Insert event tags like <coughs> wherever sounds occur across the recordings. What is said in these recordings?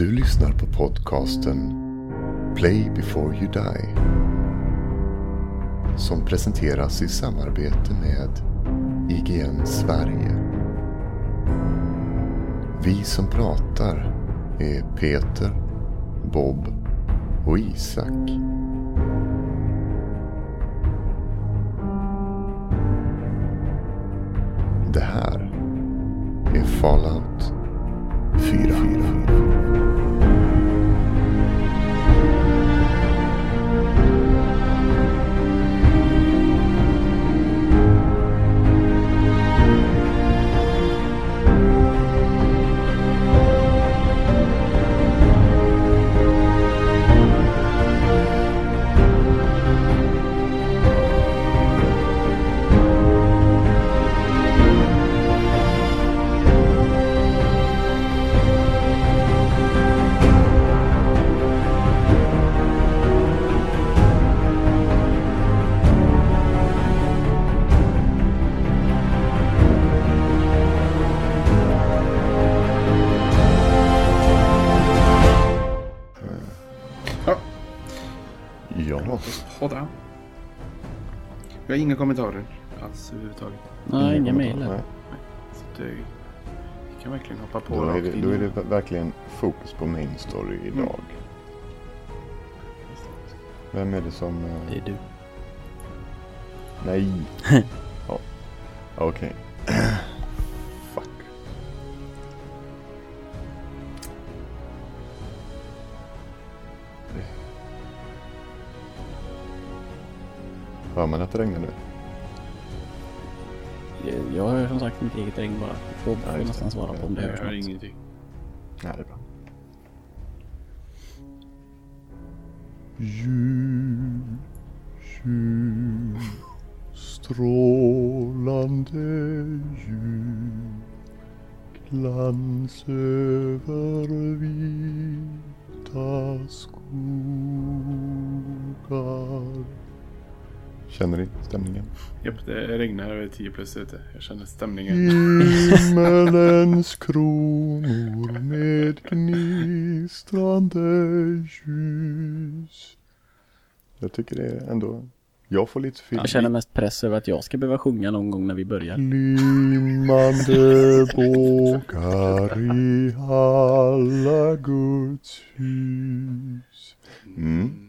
Du lyssnar på podcasten Play before you die. Som presenteras i samarbete med IGN Sverige. Vi som pratar är Peter, Bob och Isak. Kommentarer alls överhuvudtaget. Nej, inga mejl. Nej, Så vi kan verkligen hoppa på Då är, rakt det, in. då är det verkligen fokus på main story idag. Vem är det som... eh, Det är du. Nej. <laughs> ja. Okej. <clears throat> Fuck. Hör man att det regnar nu? Jag hör som sagt mitt eget regn bara. Får, Ja, får just nästan svara på om det Jag hörs hör något. ingenting. Nej, det är bra. Ljus, ljus, strålande ljus glans över vita skogar Känner ni stämningen? Japp, det regnar över 10 plus ute. Jag känner stämningen. Himmelens kronor med gnistrande ljus. Jag tycker det är ändå... Jag får lite film. Jag känner mest press över att jag ska behöva sjunga någon gång när vi börjar. Glimmande bågar i alla Guds hus. Mm.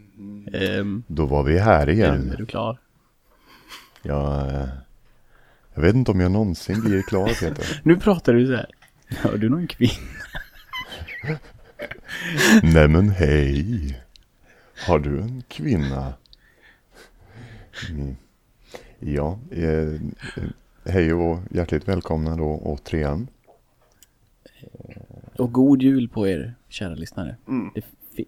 Ehm, Då var vi här är, du, är igen. du klar? Jag, eh, jag vet inte om jag någonsin blir klar Peter. <laughs> Nu pratar du så här. Hör du någon kvinna? <laughs> Nej men hej. Har du en kvinna? Mm. Ja, eh, hej och hjärtligt välkomna då återigen. Och god jul på er, kära lyssnare. Mm. Det,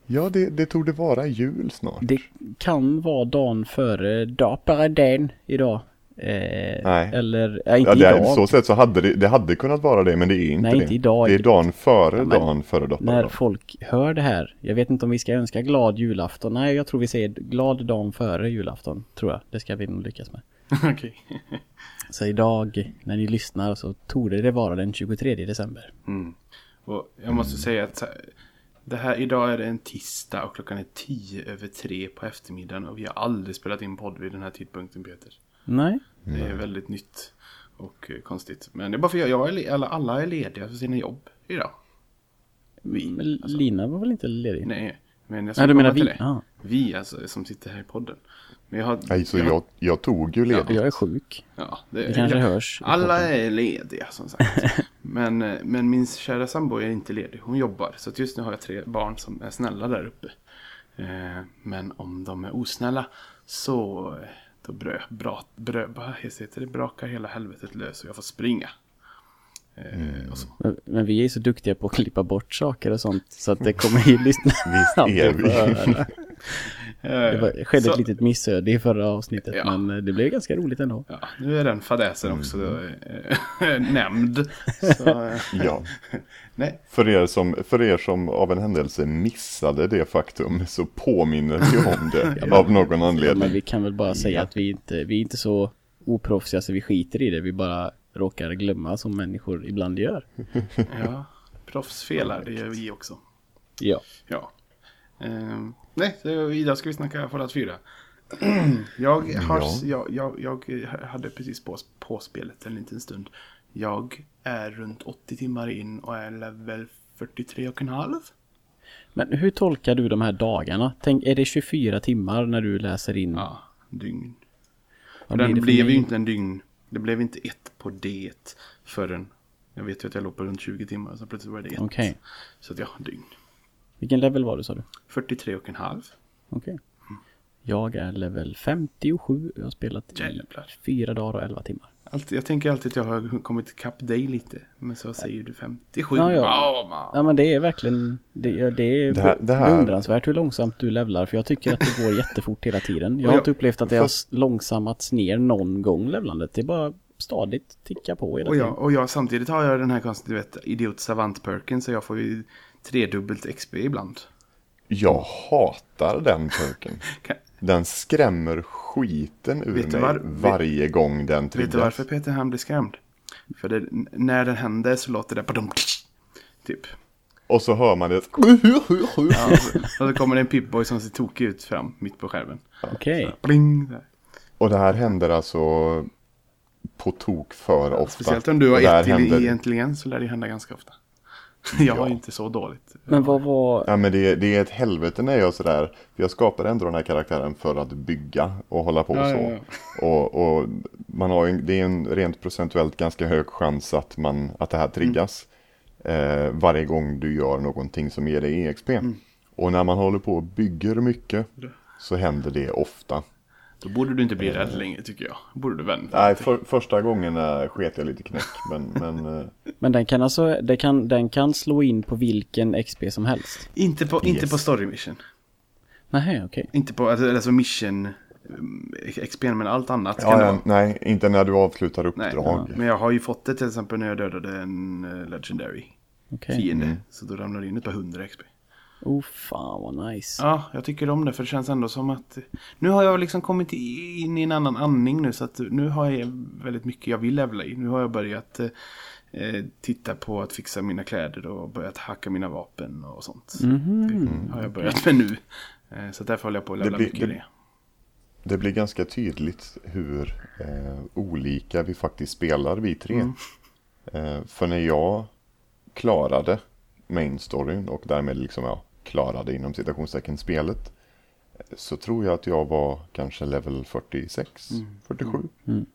Ja, det, det tog det vara jul snart. det kan vara dagen före Daparaden idag. Eh, Nej. Eller, ja, inte Ja, det, är- idag. så sätt så hade det, det hade kunnat vara det, men det är inte Nej, det. inte idag. Det är dagen före Ja, dagen före när dopparedagen. folk hör det här. Jag vet inte om vi ska önska glad julafton. Nej, jag tror vi säger glad dagen före julafton. Tror jag. Det ska vi nog lyckas med. <laughs> Okej. Så idag, när ni lyssnar, så torde det vara den 23 december. Mm. Och jag måste säga att det här, idag är det en tisdag och klockan är tio över tre på eftermiddagen och vi har aldrig spelat in podd vid den här tidpunkten Peter. Nej, Det är väldigt nytt och eh, konstigt. Men det är bara för att jag är, alla, alla är lediga för sina jobb idag. Vi, men alltså. Lina var väl inte ledig? Nej, men jag Nej, du menar vi? det. Ah. Vi alltså som sitter här i podden. Men jag har... Nej, så jag, jag tog ju ledigt. Jag är sjuk. Ja, Det kanske hörs. i Alla podden. är lediga som sagt. <laughs> men, eh, men min kära sambo är inte ledig. Hon jobbar. Så att just nu har jag tre barn som är snälla där uppe. Eh, men om de är osnälla så eh, då brö, bra, brö, vad heter det, brakar hela helvetet lös och jag får springa. Så. Men, men vi är så duktiga på att klippa bort saker och sånt. Så att det kommer ju lyssna. Visst är <laughs> vi. Det var, skedde Så- ett litet missöde i förra avsnittet Ja. men eh, det blev ganska roligt ändå. Ja, nu är den fadäsen också äh, <laughs> nämnd. Så, eh, Ja. <laughs> nej, För er, som, för er som av en händelse missade det faktum så påminner vi om det <laughs> av någon Ja, men anledning. vi kan väl bara säga Ja. att vi inte, vi är inte så oproffsiga så vi skiter i det. Vi bara råkar glömma som människor ibland gör. ja. Proffsfelar, det gör vi också. Ja. Ja. Ehm, nej, så idag ska vi snacka Fallout 4. <clears throat> jag, har, Ja. jag, jag, jag hade precis på, på spelet en liten stund. Jag är runt 80 timmar in och är level 43 och en halv. Men hur tolkar du de här dagarna? Tänk, är det 24 timmar när du läser in? Ja, dygn. Vad Den det blev mig? ju inte en dygn. Det blev inte ett på D förrän. Jag vet ju att jag låg på runt 20 timmar så plötsligt var det ett. Okej. Så att ja, dygn. Vilken level var du sa du? 43 och en halv. Okej. Jag är level 57 och jag har spelat i Jävlar. fyra dagar och 11 timmar. Alltid, jag tänker alltid att jag har kommit ikapp dig lite. Men så säger du 57. Ja, ja. Man. Ja men det är verkligen Det, ja, det är Det här- det här- beundransvärt hur långsamt du levlar för jag tycker att det går <laughs> jättefort hela tiden. Jag har inte upplevt att det har långsammats ner någon gång levlandet. Det är bara stadigt ticka på hela Och tiden. jag, och jag samtidigt har jag den här konstiga, du vet, idiot savant perken så jag får ju tredubbelt XP ibland. Jag hatar den perken. <laughs> Den skrämmer skiten ur Vet mig var- varje gång den vet du triggas. varför Peter han blir skrämd? För det, när den händer så låter det badum, Typ. Och så hör man det. Ja, och så kommer det en Pip-Boy som ser tokig ut fram mitt på skärmen. Okej. Bling! Där. Och det här händer alltså på tok för ofta. Speciellt om du har ett till händer- i intelligens så lär det hända ganska ofta. <laughs> Jag har Ja. inte så dåligt. Men vad var... Ja men det, det är ett helvete när jag sådär, för jag skapar ändå den här karaktären för att bygga och hålla på Ja, så. ja, Och, och man har ju, det är en rent procentuellt ganska hög chans att, man, att det här triggas. Eh, varje gång du gör någonting som ger dig EXP. Och när man håller på och bygger mycket så händer det ofta. Då borde du inte bli rädd längre tycker jag. Borde du vända. Nej, för, första gången äh, sket jag lite knäck. Men, <laughs> men eh, Men den kan alltså, det kan, den kan slå in på vilken XP som helst? Inte på, inte Yes. på story mission. Nej, okej. Inte på alltså, alltså mission XP men allt annat kan ja, ja, nej, inte när du avslutar Nej, uppdrag. men jag har ju fått det till exempel när jag dödade en eh, legendary Okej. fiende. Så då ramlar det in ett par hundra XP. Oh fan vad nice. Ja, jag tycker om det för det känns ändå som att nu har jag liksom kommit in i en annan andning nu så att nu har jag väldigt mycket jag vill levla i. Nu har jag börjat eh, titta på att fixa mina kläder och börjat hacka mina vapen och sånt. Mhm. Det har jag börjat med nu. Eh, så därför håller jag på att levla mycket i det- det. Blir ganska tydligt hur eh, olika vi faktiskt spelar vi tre. Mm. Eh, för när jag klarade main storyn och därmed liksom jag klarade inom citationstecken spelet. Så tror jag att jag var kanske level 46, Mm. 47. Mm.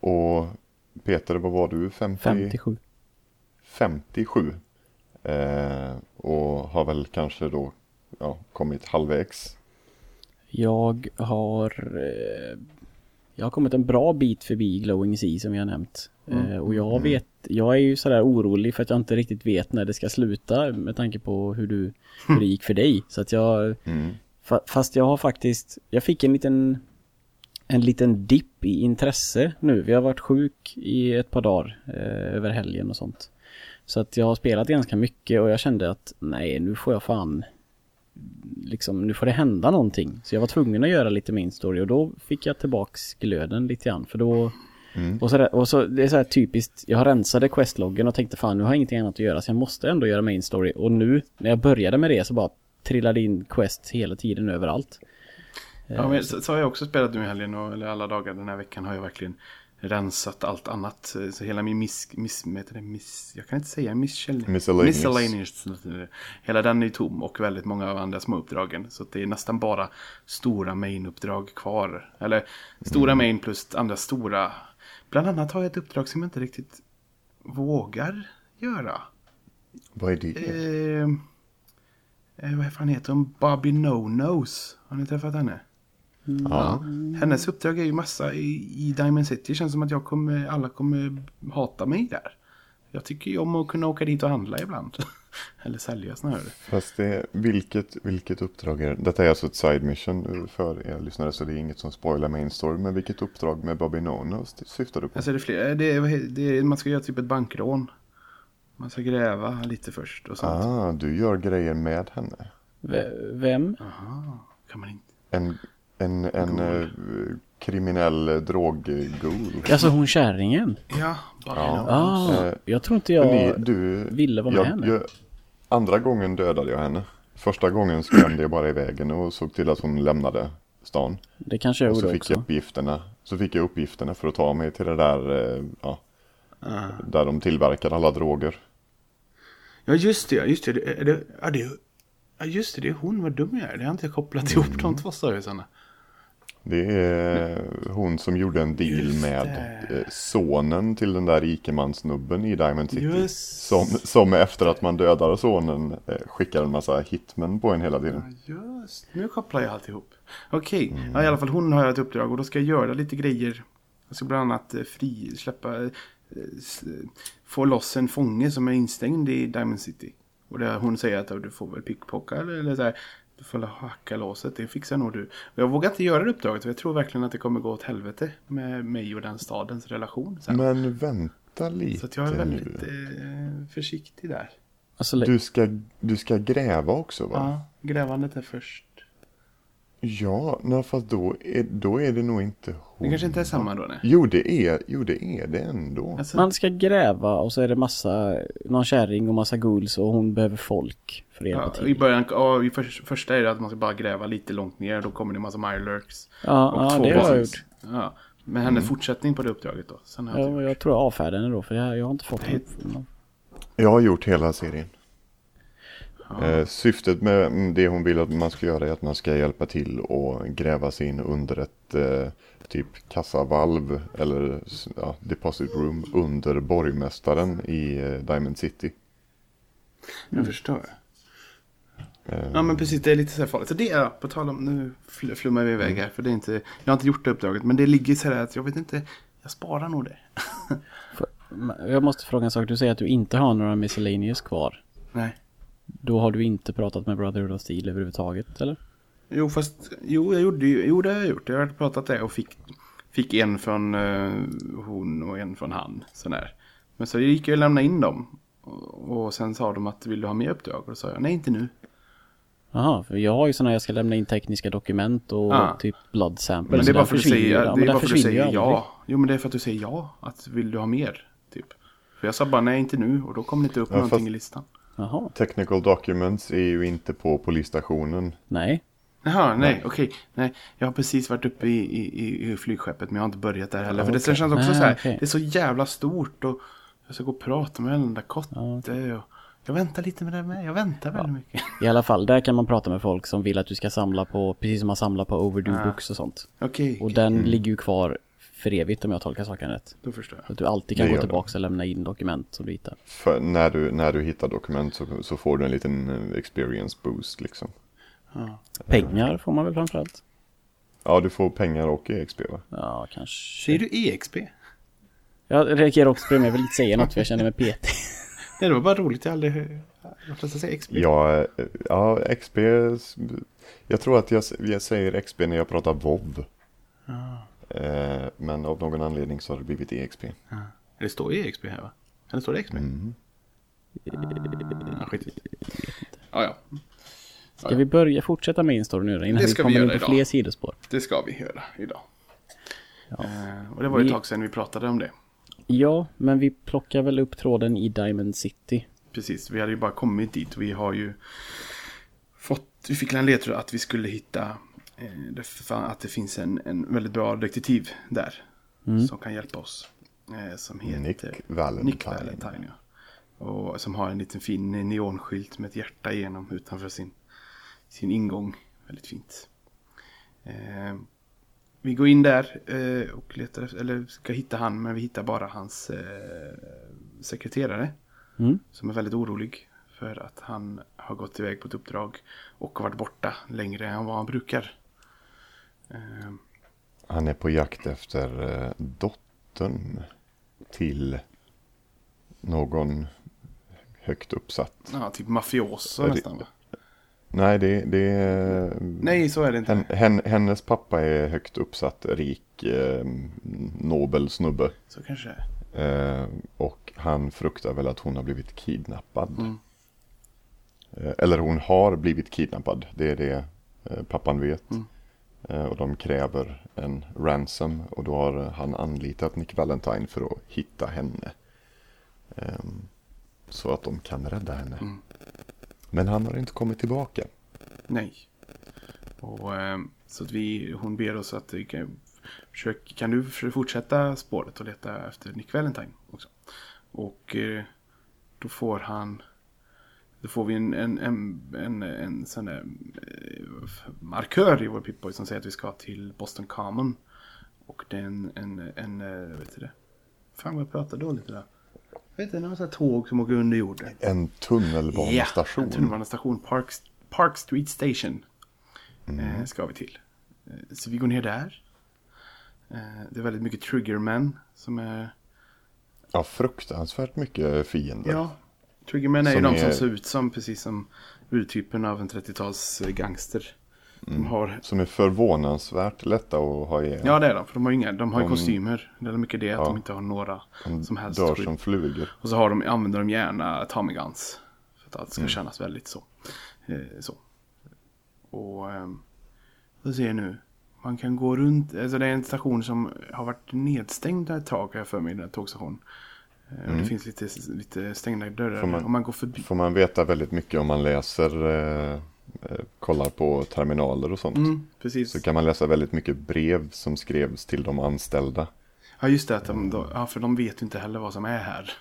Och Peter, vad var du? 50, 57. 57. Eh, och har väl kanske då ja, kommit halvvägs. Jag har... Eh, jag har kommit en bra bit förbi Glowing Sea som jag nämnt. Eh, och jag vet, jag är ju sådär orolig för att jag inte riktigt vet när det ska sluta med tanke på hur, du, hur det gick för dig. Så att jag... Mm. Fa- Fast jag har faktiskt, jag fick en liten en liten dipp i intresse nu. Vi har varit sjuk i ett par dagar eh, över helgen och sånt. Så att jag har spelat ganska mycket och jag kände att nej, nu får jag fan liksom, nu får det hända någonting. Så jag var tvungen att göra lite main story och då fick jag tillbaks glöden lite grann. För då, Mm. och, så där, och så, det är så här typiskt, jag har rensade questloggen och tänkte fan nu har jag ingenting annat att göra så jag måste ändå göra main story. Och nu, när jag började med det så bara trillade in quest hela tiden överallt. Ja, men så, så har jag också spelat nu i helgen och eller alla dagar den här veckan har jag verkligen rensat allt annat. Så hela min miss, miss, det, miss jag kan inte säga misskällning. Miscellaneous. Miscellaneous. Hela den är tom och väldigt många av andra små uppdragen. Så det är nästan bara stora main-uppdrag kvar. Eller stora main plus andra stora. Bland annat har jag ett uppdrag som jag inte riktigt vågar göra. Vad är det? Eh, eh, vad fan heter hon? Bobby No-Nose. Har ni träffat henne? Ja. Hennes uppdrag är ju massa i, i Diamond City. Det känns som att jag kommer, alla kommer hata mig där. Jag tycker ju om att kunna åka dit och handla ibland. <laughs> Eller sälja snarare. Fast det, vilket, vilket uppdrag är det? Detta är alltså ett side mission för er lyssnare så det är inget som spoilar main story. Men vilket uppdrag med Bobby Nono syftar du på? Alltså är det fler? Det är, det är, man ska göra typ ett bankrån. Man ska gräva lite först och sånt. Ah, du gör grejer med henne. V- Vem? Aha, kan man inte. En, en, en eh, kriminell eh, droggul. Alltså hon kärringen? Ja, Ja. Ah, Eh, jag tror inte jag ni, du, ville vara med jag, henne. jag, andra gången dödade jag henne. Första gången skrämde jag bara i vägen och såg till att hon lämnade stan. Det kanske jag Och så gjorde fick jag också. uppgifterna. Så fick jag uppgifterna för att ta mig till det där, eh, ja, Ah. där de tillverkar alla droger. Ja, just det. Just det. det, är det, det ja, just det. Det är hon. Vad dum jag är. Det har inte kopplat ihop Mm. de två storiesarna. Det är hon som gjorde en deal med eh, sonen till den där rikemansnubben i Diamond City. Just. Som, som efter att man dödar sonen eh, skickar en massa hitmen på en hela tiden. Ja, just. Nu kopplar jag alltihop. Okej. Mm. Ja, i alla fall hon har ett uppdrag och då ska jag göra lite grejer. Jag ska bland annat eh, fri, släppa, s- få loss en fånge som är instängd i Diamond City. Och det, hon säger att "Ja, du får väl pickpocka eller, eller så här. Du får hacka låset, det fixar nog du. Jag vågar inte göra det uppdraget för jag tror verkligen att det kommer gå åt helvete med mig och den stadens relation sen. Men vänta lite så att jag är väldigt eh, försiktig där. Alltså, Du ska, du ska gräva också va? Ja, grävandet är först. Ja, nej, fast då är, då är det nog inte hon. Det kanske inte är samma då nej. Jo, det är, jo, det är det ändå. Alltså, Man ska gräva och så är det massa, någon kärring och massa ghouls och hon behöver folk för att hjälpa Ja, I till. början, ja, i för, första är det att man ska bara gräva lite långt ner. Då kommer det en massa mirelurks. Ja, Och ja två det har jag gjort. Ja. Men hennes fortsättning på det uppdraget då. Sen har jag Ja, gjort. jag tror jag avfärdar henne då för jag, jag har inte fått Det- någon. Jag har gjort hela serien. Ja. Eh, syftet med det hon vill att man ska göra är att man ska hjälpa till och gräva sig in under ett eh, typ kassavalv eller ja, deposit room under borgmästaren i eh, Diamond City. Jag förstår. Ja men precis, det är lite så här farligt. Så det är, på tal om, nu fl- flummar vi iväg här. För det är inte, jag har inte gjort det uppdraget. Men det ligger så här att jag vet inte, jag sparar nog det. Jag måste fråga en sak. Du säger att du inte har några miscellaneous kvar. Nej. Då har du inte pratat med Brotherhood of Steel överhuvudtaget, eller? Jo fast, jo jag gjorde ju, jo det har jag gjort. Jag har pratat det och fick, fick en från eh, hon och en från han. Sån där. Men så gick jag och lämnade in dem. Och, och sen sa de att vill du ha mer uppdrag? Och då sa jag nej inte nu. Jaha, för jag har ju sådana jag ska lämna in tekniska dokument och Ah. typ blood samples. Men det är bara för att du säger, ja, det är bara för att du säger ja. Jo men det är för att du säger ja. Att vill du ha mer? Typ. För jag sa bara nej inte nu och då kom det inte upp Ja, någonting fast- i listan. Jaha, Technical documents är ju inte på polisstationen. nej. Jaha, nej, okej. Nej, jag har precis varit uppe i, i, i- flygskeppet men jag har inte börjat där heller. Ja, för det känns också Ah, så här, okej. det är så jävla stort och jag ska gå och prata med den där kotte och jag väntar lite med det med. Jag väntar väldigt mycket. I alla fall, där kan man prata med folk som vill att du ska samla på, precis som man samlar på overdue Ah. books och sånt. Okej, Och den ligger ju kvar för evigt om jag tolkar saken rätt. då förstår jag. Att du alltid kan Det gå tillbaka och lämna in dokument som du hittar. För när du, när du hittar dokument så, så får du en liten eh, experience boost liksom. Ja. Pengar får man väl framförallt? Ja, du får pengar och EXP va? Ja, kanske. Säger du EXP? Jag reagerar också på det, men jag vill inte säga något för jag känner mig petig. <laughs> Nej, det var bara roligt. Jag aldrig de flesta säger XP. Ja, eh, ja XP. Jag tror att jag, jag säger XP när jag pratar WoW. Ja. Eh, men av någon anledning så har det blivit E EXP. Ja. Det står EXP här va? Eller står det XP? Mm. Ah, skit. Ja, ja. Ska vi börja fortsätta med instoryn nu då, innan Det vi ska vi kommer in göra på idag. fler sidospår? det Det ska vi göra idag. Eh, och det var ju ett Vi- tag sedan vi pratade om det. Ja, men vi plockar väl upp tråden i Diamond City. Precis, vi hade ju bara kommit dit. Vi har ju fått, vi fick en ledtråd att vi skulle hitta att det finns en, en väldigt bra detektiv där. Som kan hjälpa oss. Eh, som heter Nick Valentine. Nick Valentine. Ja. Och som har en liten fin neonskylt med ett hjärta igenom utanför sin, sin ingång. Väldigt fint. Eh, vi går in där eh, och letar efter, eller ska hitta han, men vi hittar bara hans eh, sekreterare. Mm. Som är väldigt orolig för att han har gått iväg på ett uppdrag och varit borta längre än vad han brukar. Eh, Han är på jakt efter eh, dottern till någon högt uppsatt. Ja, typ det- nästan va? Nej, det, det är... Nej, så är det inte. Hen, hen, hennes pappa är högt uppsatt, rik, eh, nobel snubbe. Så kanske det är. Eh, och han fruktar väl att hon har blivit kidnappad. Mm. Eh, eller hon har blivit kidnappad. Det är det eh, pappan vet. Mm. Eh, och de kräver en ransom. Och då har han anlitat Nick Valentine för att hitta henne. Eh, så att de kan rädda henne. Mm. Men han har inte kommit tillbaka. Nej. Och, ehm, så att vi, hon ber oss att kan, försök, kan du fortsätta spåret och leta efter Nick Valentine också. Och eh, då får han då får vi en, en, en, en, en sån där eh, markör i vår Pip-Boy som säger att vi ska till Boston Common. Och det är en, en, en eh, vet du det? Fan vad jag pratar dåligt idag. Vet inte, det är något tåg som åker under jorden. En tunnelbanestation. Ja, en tunnelbanestation. Park, Park Street Station. Mm. Eh, ska vi till. Eh, så vi går ner där. Eh, det är väldigt mycket Triggermen som är... Ja, fruktansvärt mycket fiender. Ja, Triggermen är ju de som ser ut som precis som urtypen av en 30-tals gangster. Mm. De har... Som är förvånansvärt lätta att ha ihjäl. Ja, det är de. För de har, inga, de har ju De- kostymer. Det är mycket det att Ja. de inte har några De som helst dör skydd. som flugor. Och så har de, använder de gärna Tommy Guns. För att allt ska Mm. kännas väldigt så. Eh, så. Och ehm, så ser jag nu. Man kan gå runt. Alltså det är en station som har varit nedstängd ett tag har jag för mig. Den här tågstationen. Eh, Och det finns lite, lite stängda dörrar. Mm. Får man- Om man går förbi. Får man veta väldigt mycket om man läser, eh, eh, kollar på terminaler och sånt. Mm, precis. Så kan man läsa väldigt mycket brev som skrevs till de anställda. Ja just det, att de, då, ja, för de vet ju inte heller vad som är här.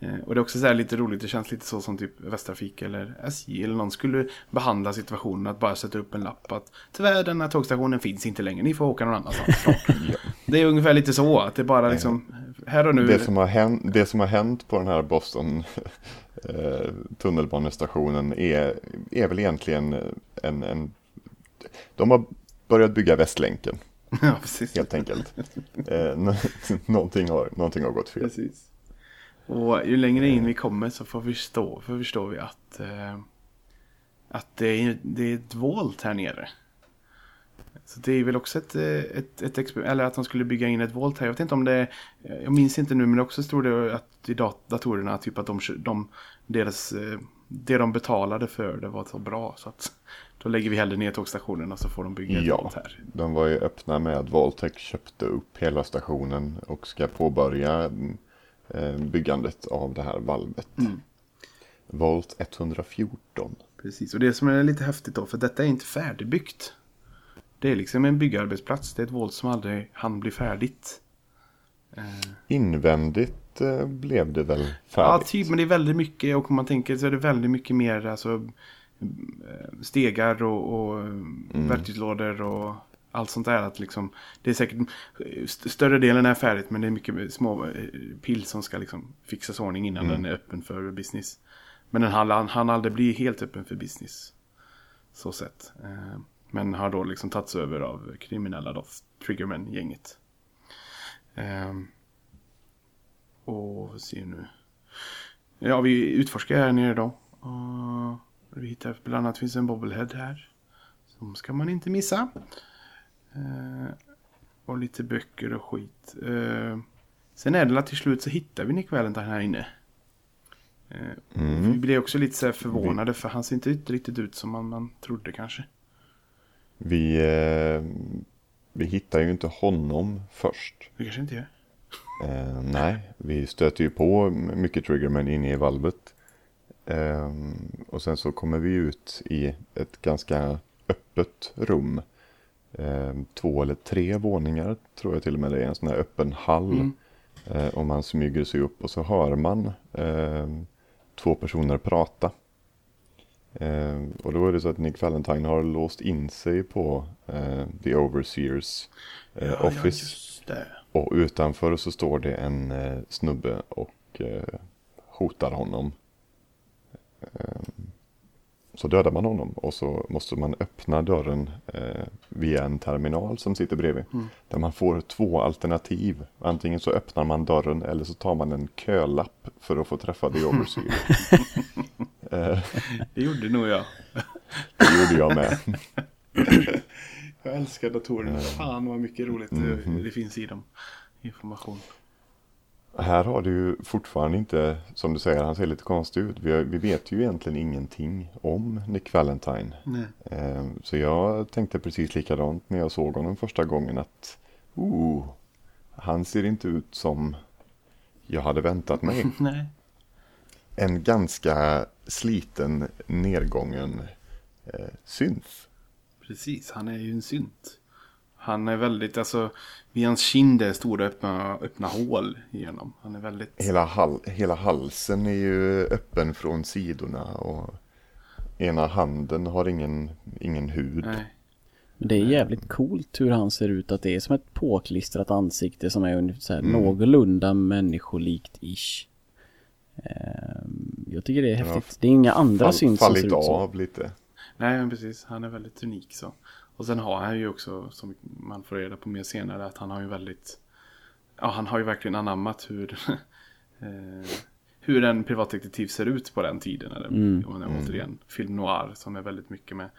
Eh, och det är också så här lite roligt, det känns lite så som typ Västtrafik eller SJ eller någon skulle behandla situationen att bara sätta upp en lapp att tyvärr den här tågstationen finns inte längre, ni får åka någon annanstans <laughs> snart. Det är ungefär lite så, att det bara liksom här och nu. Det som, har hänt, det som har hänt på den här Boston <laughs> eh, tunnelbanestationen är, är väl egentligen en, en... De har börjat bygga Västlänken, <laughs> ja, precis. helt enkelt. eh, nå- någonting, har, någonting har gått fel. Precis. Och ju längre in vi kommer så får vi förstå, för förstår vi att, eh, att det, är, det är ett volt här nere. Så det är väl också ett, eh, ett, ett exper- eller att de skulle bygga in ett volt här. Jag vet inte om det, är- jag minns inte nu men det också stod det att i dat- datorerna typ att de, de deras, eh, det de betalade för det var så bra så att då lägger vi hellre ner tågstationen och så får de bygga ett Ja. volt här. De var ju öppna med att Voltec köpte upp hela stationen och ska påbörja mm, eh, byggandet av det här valvet. Mm. Volt 114. Precis, och det som är lite häftigt då, för detta är inte färdigbyggt. Det är liksom en byggarbetsplats, det är ett våld som aldrig hann bli färdigt. Eh, Invändigt eh, blev det väl ja, färdigt. typ, men det är väldigt mycket, och om man tänker så är det väldigt mycket mer alltså, eh, stegar och, och mm. verktygslådor och allt sånt där. Att liksom, det är säkert, st- större delen är färdigt, men det är mycket små eh, pill som ska liksom fixas ordning innan den är öppen för business. Men den hann, hann aldrig bli helt öppen för business. Så sett. Eh, Men har då liksom tagits över av kriminella då, Triggerman-gänget. Ehm, och vad ser nu. Ja, vi utforskar här nere då. Och vi hittar bland annat finns en bobblehead här. Som ska man inte missa. Eh, och lite böcker och skit. Eh, sen är det att till slut så hittar vi Nick Valentine här inne. Eh, Mm. Vi blev också lite så förvånade för han ser inte riktigt ut som man, man trodde kanske. Vi, eh, vi hittar ju inte honom först. Det kanske inte gör. Eh, nej, vi stöter ju på mycket Triggerman inne i valvet. Eh, och sen så kommer vi ut i ett ganska öppet rum. Eh, två eller tre våningar tror jag till och med det är en sån här öppen hall. Mm. Eh, och man smyger sig upp och så hör man eh, två personer prata. Eh, och då är det så att Nick Valentine har låst in sig på eh, The Overseers eh, Ja, ja, Office. det. Och utanför så står det en eh, snubbe och hotar honom. Eh, så dödar man honom och så måste man öppna dörren eh, via en terminal som sitter bredvid. Mm. Där man får två alternativ. Antingen så öppnar man dörren eller så tar man en kölapp för att få träffa The Overseer. <laughs> eh, Det gjorde nog jag. det gjorde jag med. <laughs> Jag älskar datorerna. Fan vad mycket roligt Mhm. det, det finns i dem. Information. Här har du ju fortfarande inte, som du säger, han ser lite konstig ut. Vi, vi vet ju egentligen ingenting om Nick Valentine. Eh, så jag tänkte precis likadant när jag såg honom första gången att oh, han ser inte ut som jag hade väntat mig. <laughs> Nej. En ganska sliten, nedgången eh, synth. Precis, han är ju en synt. Han är väldigt, alltså, vid hans kind är stora öppna, öppna hål igenom. Han är väldigt... Hela, hal hela halsen är ju öppen från sidorna och ena handen har ingen, ingen hud. Nej. Men det är jävligt coolt hur han ser ut. Att det är som ett påklistrat ansikte som är så här Mm. någorlunda människolikt-ish. Ehm, Jag tycker det är häftigt. Ja, det är inga andra Fall, syns som ser fallit ut så. av lite. Nej, men precis. Han är väldigt unik så. Och sen har han ju också, som man får reda på mer senare, att han har ju väldigt... Ja, han har ju verkligen anammat hur... <laughs> eh, hur en privatdetektiv ser ut på den tiden. Eller, Mm. man är återigen, film noir som är väldigt mycket med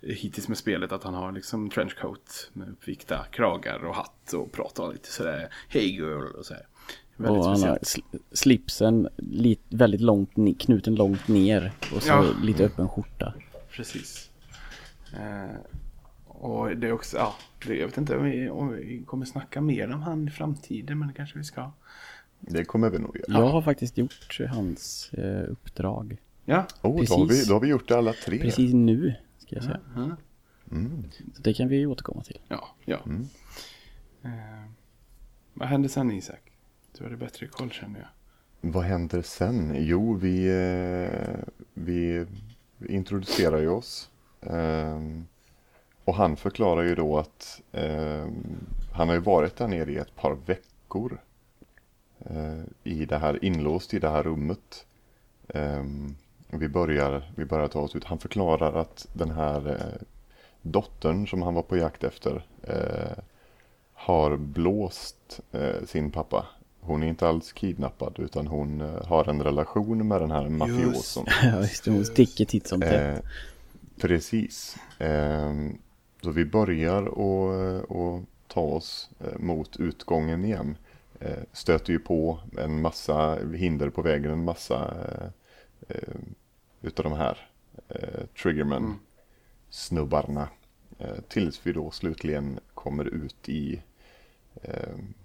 hittills med spelet att han har liksom trenchcoat med uppvikta kragar och hatt och pratar lite sådär Hey girl och så här. Väldigt Och han har speciellt. sl- slipsen lit, väldigt långt, knuten långt ner. Och så Ja. lite öppen skjorta. Precis. Eh, och det är också, ja, det, jag vet inte om vi, om vi kommer snacka mer om han i framtiden, men det kanske vi ska. Det kommer vi nog göra. Jag har faktiskt gjort hans eh, uppdrag. Ja, Oh, då, har vi, precis. då har vi gjort det alla tre. Precis nu, ska jag säga. Mm. Så det kan vi återkomma till. ja. ja. Mm. Eh, vad hände sen Isak? Du hade bättre koll känner jag. Vad händer sen? Jo, vi, eh, vi introducerar ju oss. Ehm, och han förklarar ju då att ehm, han har ju varit där nere i ett par veckor. eh, I det här, inlåst i det här rummet. Och vi, börjar, vi börjar ta oss ut. Han förklarar att den här eh, dottern som han var på jakt efter eh, har blåst eh, sin pappa. Hon är inte alls kidnappad utan hon eh, har en relation med den här mafioson. <laughs> Ja, just det. Hon sticker titt som tätt. Eh, precis. Så vi börjar och, och ta oss eh, mot utgången igen. Eh, stöter ju på en massa hinder på vägen, en massa eh, utav de här triggerman Mm. snubbarna. Tills vi då slutligen kommer ut i,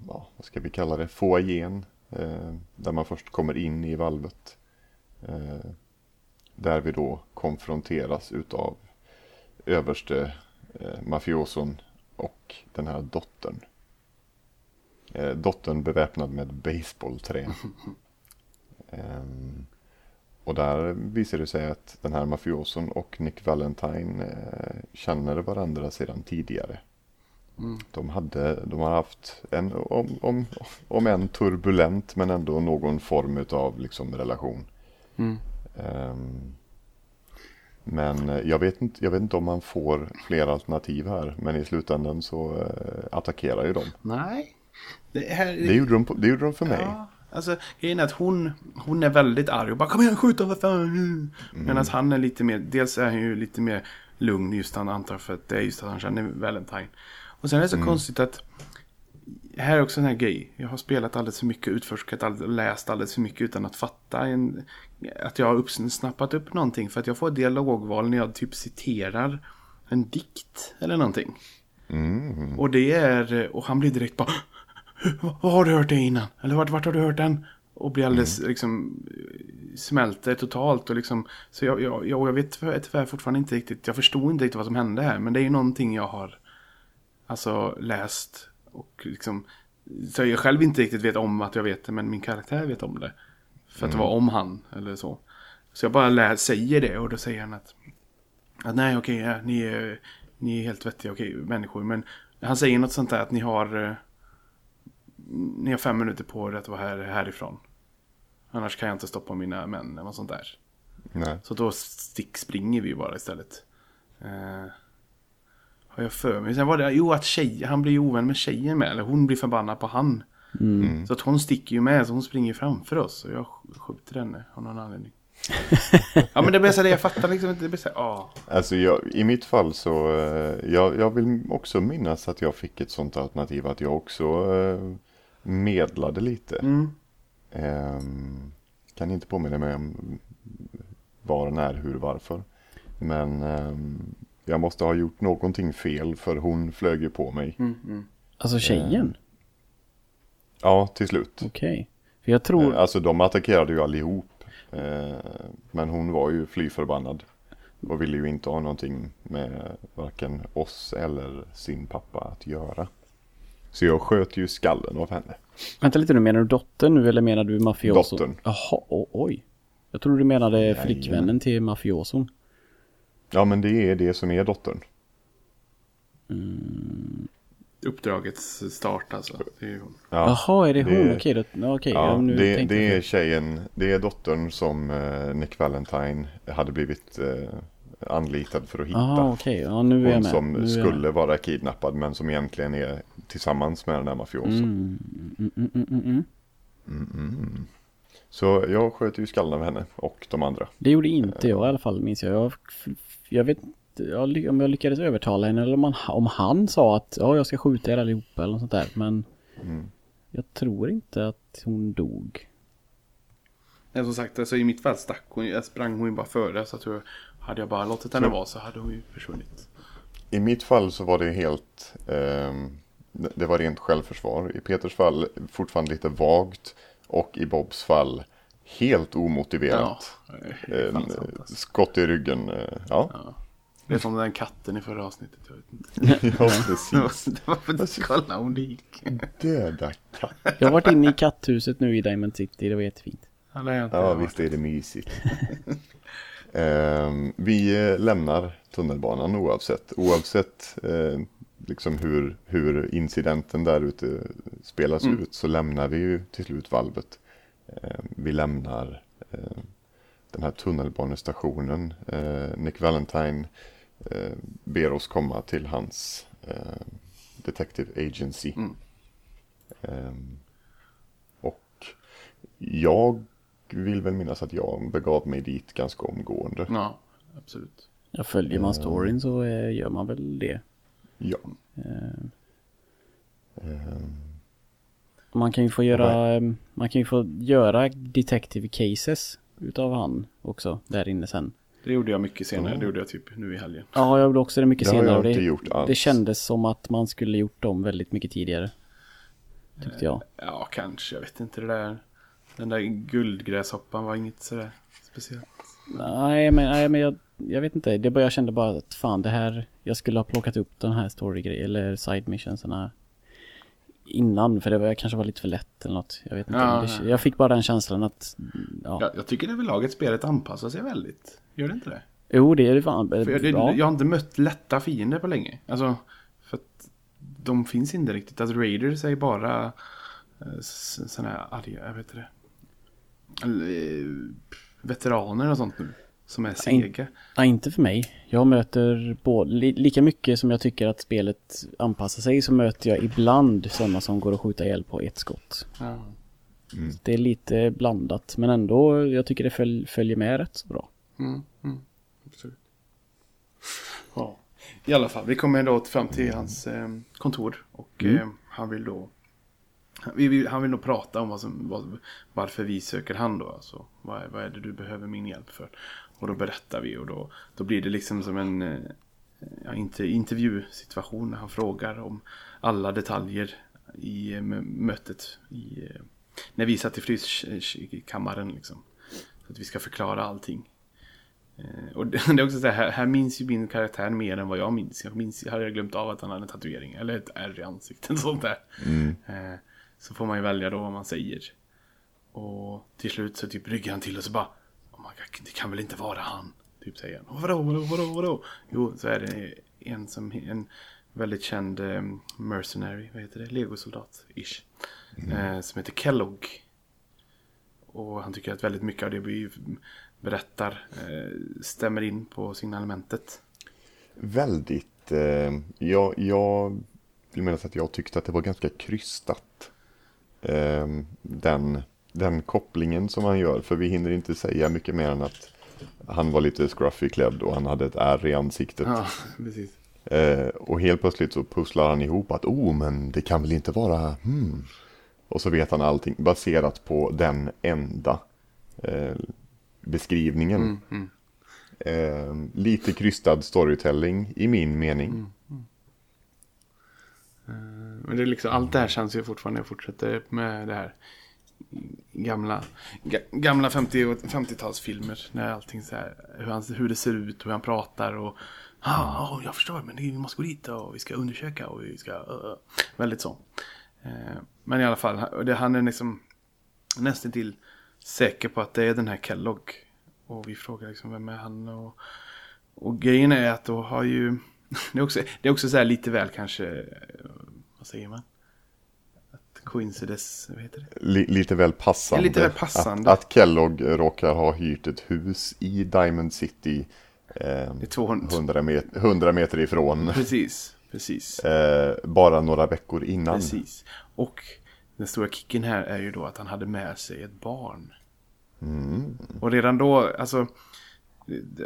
ja, vad ska vi kalla det, foajén. Där man först kommer in i valvet. Där vi då konfronteras utav överste eh, mafioson och den här dottern. Eh, dottern beväpnad med baseballträ. <laughs> Ehm, och där visar det sig att den här mafioson och Nick Valentine eh, känner varandra sedan tidigare. Mm. De, hade, de har haft en, om, om, om en turbulent men ändå någon form av liksom relation. Mm. Ehm, men eh, jag vet, inte, jag vet inte om man får fler alternativ här. Men i slutändan så eh, attackerar ju de. Nej. Det, här, Det gjorde de, det gjorde de för mig. Ja, alltså grejen är att hon, hon är väldigt arg och bara kom igen skjut dem för fan. Mm. Medan han är lite mer, dels är han ju lite mer lugn just han antar för att det är just att han känner Valentine. Och sen är det så konstigt att här är också en här grej. Jag har spelat alldeles för mycket, utforskat och läst alldeles för mycket utan att fatta en, att jag har snappat upp någonting. För att jag får dialogval när jag typ citerar en dikt eller någonting. Mm. Och det är, och han blir direkt bara "Vad- har du hört det innan? Eller vart, vart har du hört den? Och blir alldeles liksom smälter totalt och liksom Så jag, jag, jag, jag vet tyvärr fortfarande inte riktigt Jag förstod inte riktigt vad som hände här Men det är ju någonting jag har Alltså läst och liksom Så jag själv inte riktigt vet om att jag vet det Men min karaktär vet om det För att det var om han eller så Så jag bara lär, säger det och då säger han att att nej okej, ja, ni, är, ni är helt vettiga okej, människor. Men han säger något sånt där att ni har, eh, ni har fem minuter på er att vara här, härifrån. Annars kan jag inte stoppa mina män eller något sånt där. Nej. Så då stick springer vi bara istället. Har jag för mig. Sen var det, jo att tjej, han blir ju ovän med tjejen med. Eller hon blir förbannad på han. Mm. Så att hon sticker ju med, så hon springer framför oss. Och jag sk- skjuter henne av någon anledning. <laughs> ja men det blir så här, jag fattar liksom inte. Det blir så här, ah. Alltså jag, i mitt fall så, eh, jag, jag vill också minnas att jag fick ett sånt alternativ att jag också eh, medlade lite. Mm. Ehm, kan inte påminna mig om var, när, hur, varför. Men ehm, jag måste ha gjort någonting fel för hon flög ju på mig. Mm, mm. Alltså tjejen? Ja, till slut. Okej. För jag tror... Eh, Alltså de attackerade ju allihop. Eh, Men hon var ju fly förbannad. Och ville ju inte ha någonting med varken oss eller sin pappa att göra. Så jag sköt ju skallen av henne. Vänta lite nu, menar du dottern nu eller menar du mafioso? Dottern. Jaha, oj. Jag tror du menade flickvännen till mafioson. Ja men det är det som är dottern. Uppdragets start alltså. Det är hon. Ja, Jaha, är det hon? det- Okej, då, ja, okej. ja, ja, nu det, det är tjejen, det är dottern som eh, Nick Valentine hade blivit eh, anlitad för att hitta. Jaha, okej. Ja, nu är Hon som nu är jag skulle vara kidnappad men som egentligen är tillsammans med den där mafioson. Mm, mm, mm, mm, mm. Mm. Så jag sköt ju skallen av henne och de andra. Det gjorde inte jag i alla fall, minns jag. Jag, jag vet inte jag om jag lyckades övertala henne eller om han, om han sa att ja, jag ska skjuta er allihopa eller något sånt där. Men Mm. jag tror inte att hon dog. Men som sagt, alltså, i mitt fall stack hon, ju- sprang hon ju bara före. Så att jag, hade jag bara låtit henne vara så hade hon ju försvunnit. I mitt fall så var det helt, det det var rent självförsvar. I Peters fall fortfarande lite vagt och i Bobs fall helt omotiverat. Eh, sant, alltså. skott i ryggen, eh, ja. Ja. Det är som den katten i förra avsnittet. Jag vet inte. <laughs> ja precis. <laughs> Det var för att kolla om det gick. Döda katt. Jag har varit inne i katthuset nu i Diamond City, det var jättefint. Ja, det Ja visst är det mysigt. <laughs> Ehm, vi eh, lämnar tunnelbanan oavsett. Oavsett eh, liksom hur, hur incidenten där ute spelas Mm. ut så lämnar vi ju till slut valvet. Ehm, vi lämnar eh, den här tunnelbanestationen. Eh, Nick Valentine eh, ber oss komma till hans eh, Detective Agency. Mm. Och jag vill väl minnas att jag begav mig dit ganska omgående. Ja, absolut. Ja, följer man storyn så eh, gör man väl det. Ja. Eh, Ehm, Man kan ju få göra, eh, man kan ju få göra detective cases utav han också där inne sen. Det gjorde jag mycket senare. Mm. Det gjorde jag typ nu i helgen. Ja, jag gjorde också det mycket Det har senare. jag och inte det, gjort alls. det kändes som att man skulle gjort dem väldigt mycket tidigare. Tyckte jag. Ja, kanske. Jag vet inte det där. Den där guldgräshoppan var inget sådär speciellt. Nej, men, nej, men jag, jag vet inte. Det bara, jag kände bara att fan det här, jag skulle ha plockat upp den här story eller side missionsarna innan. För det var, kanske var lite för lätt eller något. Jag vet inte. Ja, det, jag fick bara den känslan att, ja. Jag, jag tycker överlag spelet anpassar sig väldigt. Gör det inte det? Jo, det är det fan. För jag, det, ja. jag har inte mött lätta fiender på länge. Alltså, för att de finns inte riktigt. Alltså Raiders är bara eh, s- såna här arga, jag vet inte det. Eh, veteraner och sånt nu. Som är sega. Nej, inte för mig. Jag möter både, li, lika mycket som jag tycker att spelet anpassar sig så möter jag ibland sådana som går att skjuta ihjäl på ett skott. Ja. Det är lite blandat men ändå, jag tycker det följ, följer med rätt så bra. Mm, mm, absolut. Ja. I alla fall, vi kommer då fram till hans eh, kontor. Och eh, han vill då vi vill, han vill nog prata om vad som, vad, varför vi söker han då. Alltså, vad, vad är det du behöver min hjälp för? Och då berättar vi och då, då blir det liksom som en eh, ja, inte, intervjusituation. När han frågar om alla detaljer i eh, mö- mötet. I, eh, när vi satt i fryskammaren liksom. Så att vi ska förklara allting. Och <laughs> det är också så här, här minns ju min karaktär mer än vad jag minns. Jag minns, jag hade glömt av att han hade en tatuering. Eller ett ärr i ansiktet. <laughs> Sånt där. Eh, Så får man ju välja då vad man säger. Och till slut så typ ryggar han till och så bara Det kan väl inte vara han? Typ säger han. "Och Vadå, vadå, vadå, vadå? Jo, så är det en som en väldigt känd eh, mercenary, vad heter det? Legosoldat-ish. Eh, som heter Kellogg. Och han tycker att väldigt mycket av det vi, berättar eh, stämmer in på signalementet. Väldigt. Eh, jag, jag vill minnas att jag tyckte att det var ganska krystat. Den, den kopplingen som han gör. För vi hinner inte säga mycket mer än att han var lite scruffy klädd och han hade ett ärr i ansiktet. Ja, precis. Eh, och helt plötsligt så pusslar han ihop att oh men det kan väl inte vara hmm. Och så vet han allting baserat på den enda eh, beskrivningen. Mm, mm. Eh, lite krystad storytelling i min mening. Mm. Eh, Men det är liksom, allt det här känns ju fortfarande, jag fortsätter med det här gamla, gamla 50, 50-talsfilmer När allting så här, hur, han, hur det ser ut, hur han pratar och ah, oh, jag förstår, men vi måste gå dit och vi ska undersöka och vi ska... Uh, väldigt så. Eh, men i alla fall, han- det, han är liksom nästan till säker på att det är den här Kellogg. Och vi frågar liksom, vem är han? Och, och grejen är att då har ju... <laughs> Det är också, det är också så här lite väl kanske... Eh, vad säger man? Coincidence, vad heter det? Li- lite väl passande. Lite väl passande. Att, att Kellogg råkar ha hyrt ett hus i Diamond City. Eh, Det är 200. 100, met- 100 meter ifrån. Precis, precis. <laughs> Eh, bara några veckor innan. Precis. Och den stora kicken här är ju då att han hade med sig ett barn. Och redan då, alltså,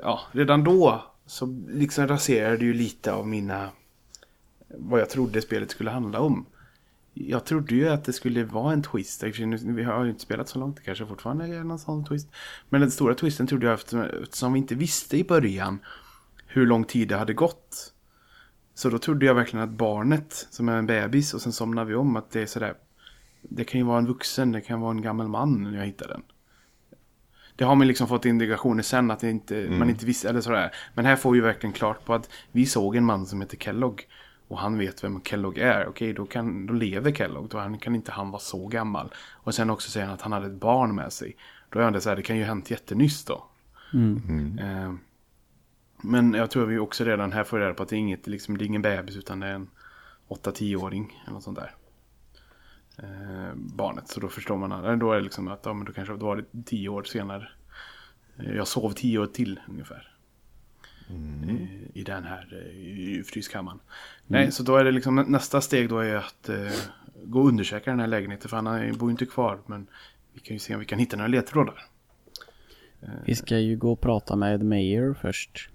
ja, redan då så liksom raserade ju lite av mina, vad jag trodde spelet skulle handla om. Jag trodde ju att det skulle vara en twist. Vi har ju inte spelat så långt, det kanske fortfarande är någon sån twist. Men den stora twisten trodde jag eftersom, vi inte visste i början hur lång tid det hade gått. Så då trodde jag verkligen att barnet, som är en bebis, och sen somnar vi om att det är sådär. Det kan ju vara en vuxen, det kan vara en gammal man när jag hittar den. Det har man liksom fått indikationer sen att inte, man inte visste, eller sådär. Men här får vi verkligen klart på att vi såg en man som heter Kellogg. Och han vet vem Kellogg är. Okej, då, kan, då lever Kellogg. Då han, kan inte han vara så gammal. Och sen också säger han att han hade ett barn med sig. Då är han det så här, det kan ju ha hänt jättenyss då. Eh, men jag tror vi också redan här får reda på att det är, inget, liksom, det är ingen bebis utan det är en 8-10-åring eller något sånt där. Eh, barnet, så då förstår man, eller då är det liksom att ja, men då kanske då var det 10 år senare. Eh, jag sov 10 år till ungefär. Eh, I den här eh, fryskammaren. Nej, så då är det liksom nästa steg då är att eh, gå och undersöka den här lägenheten. För han bor ju inte kvar, men vi kan ju se om vi kan hitta några ledtrådar. Vi ska ju gå och prata med Mayer först.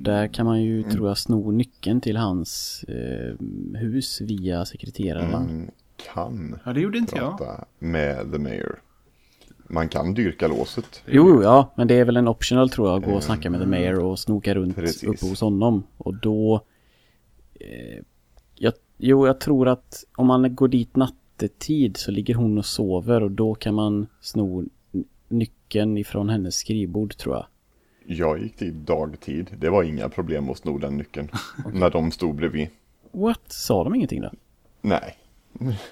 Där kan man ju, tror jag, sno nyckeln till hans eh, hus via sekreteraren. Man kan Ja, det gjorde inte jag. prata med The Mayor. Man kan dyrka låset. Jo, ja, men det är väl en optional tror jag, gå och snacka med The Mayor och snoka runt Precis. uppe hos honom. Och då... Eh, jag, jo, jag tror att om man går dit nattetid så ligger hon och sover och då kan man sno nyckeln ifrån hennes skrivbord tror jag. Jag gick dit dagtid. Det var inga problem att sno den nyckeln. <laughs> När de stod bredvid. What? Sa de ingenting då? Nej.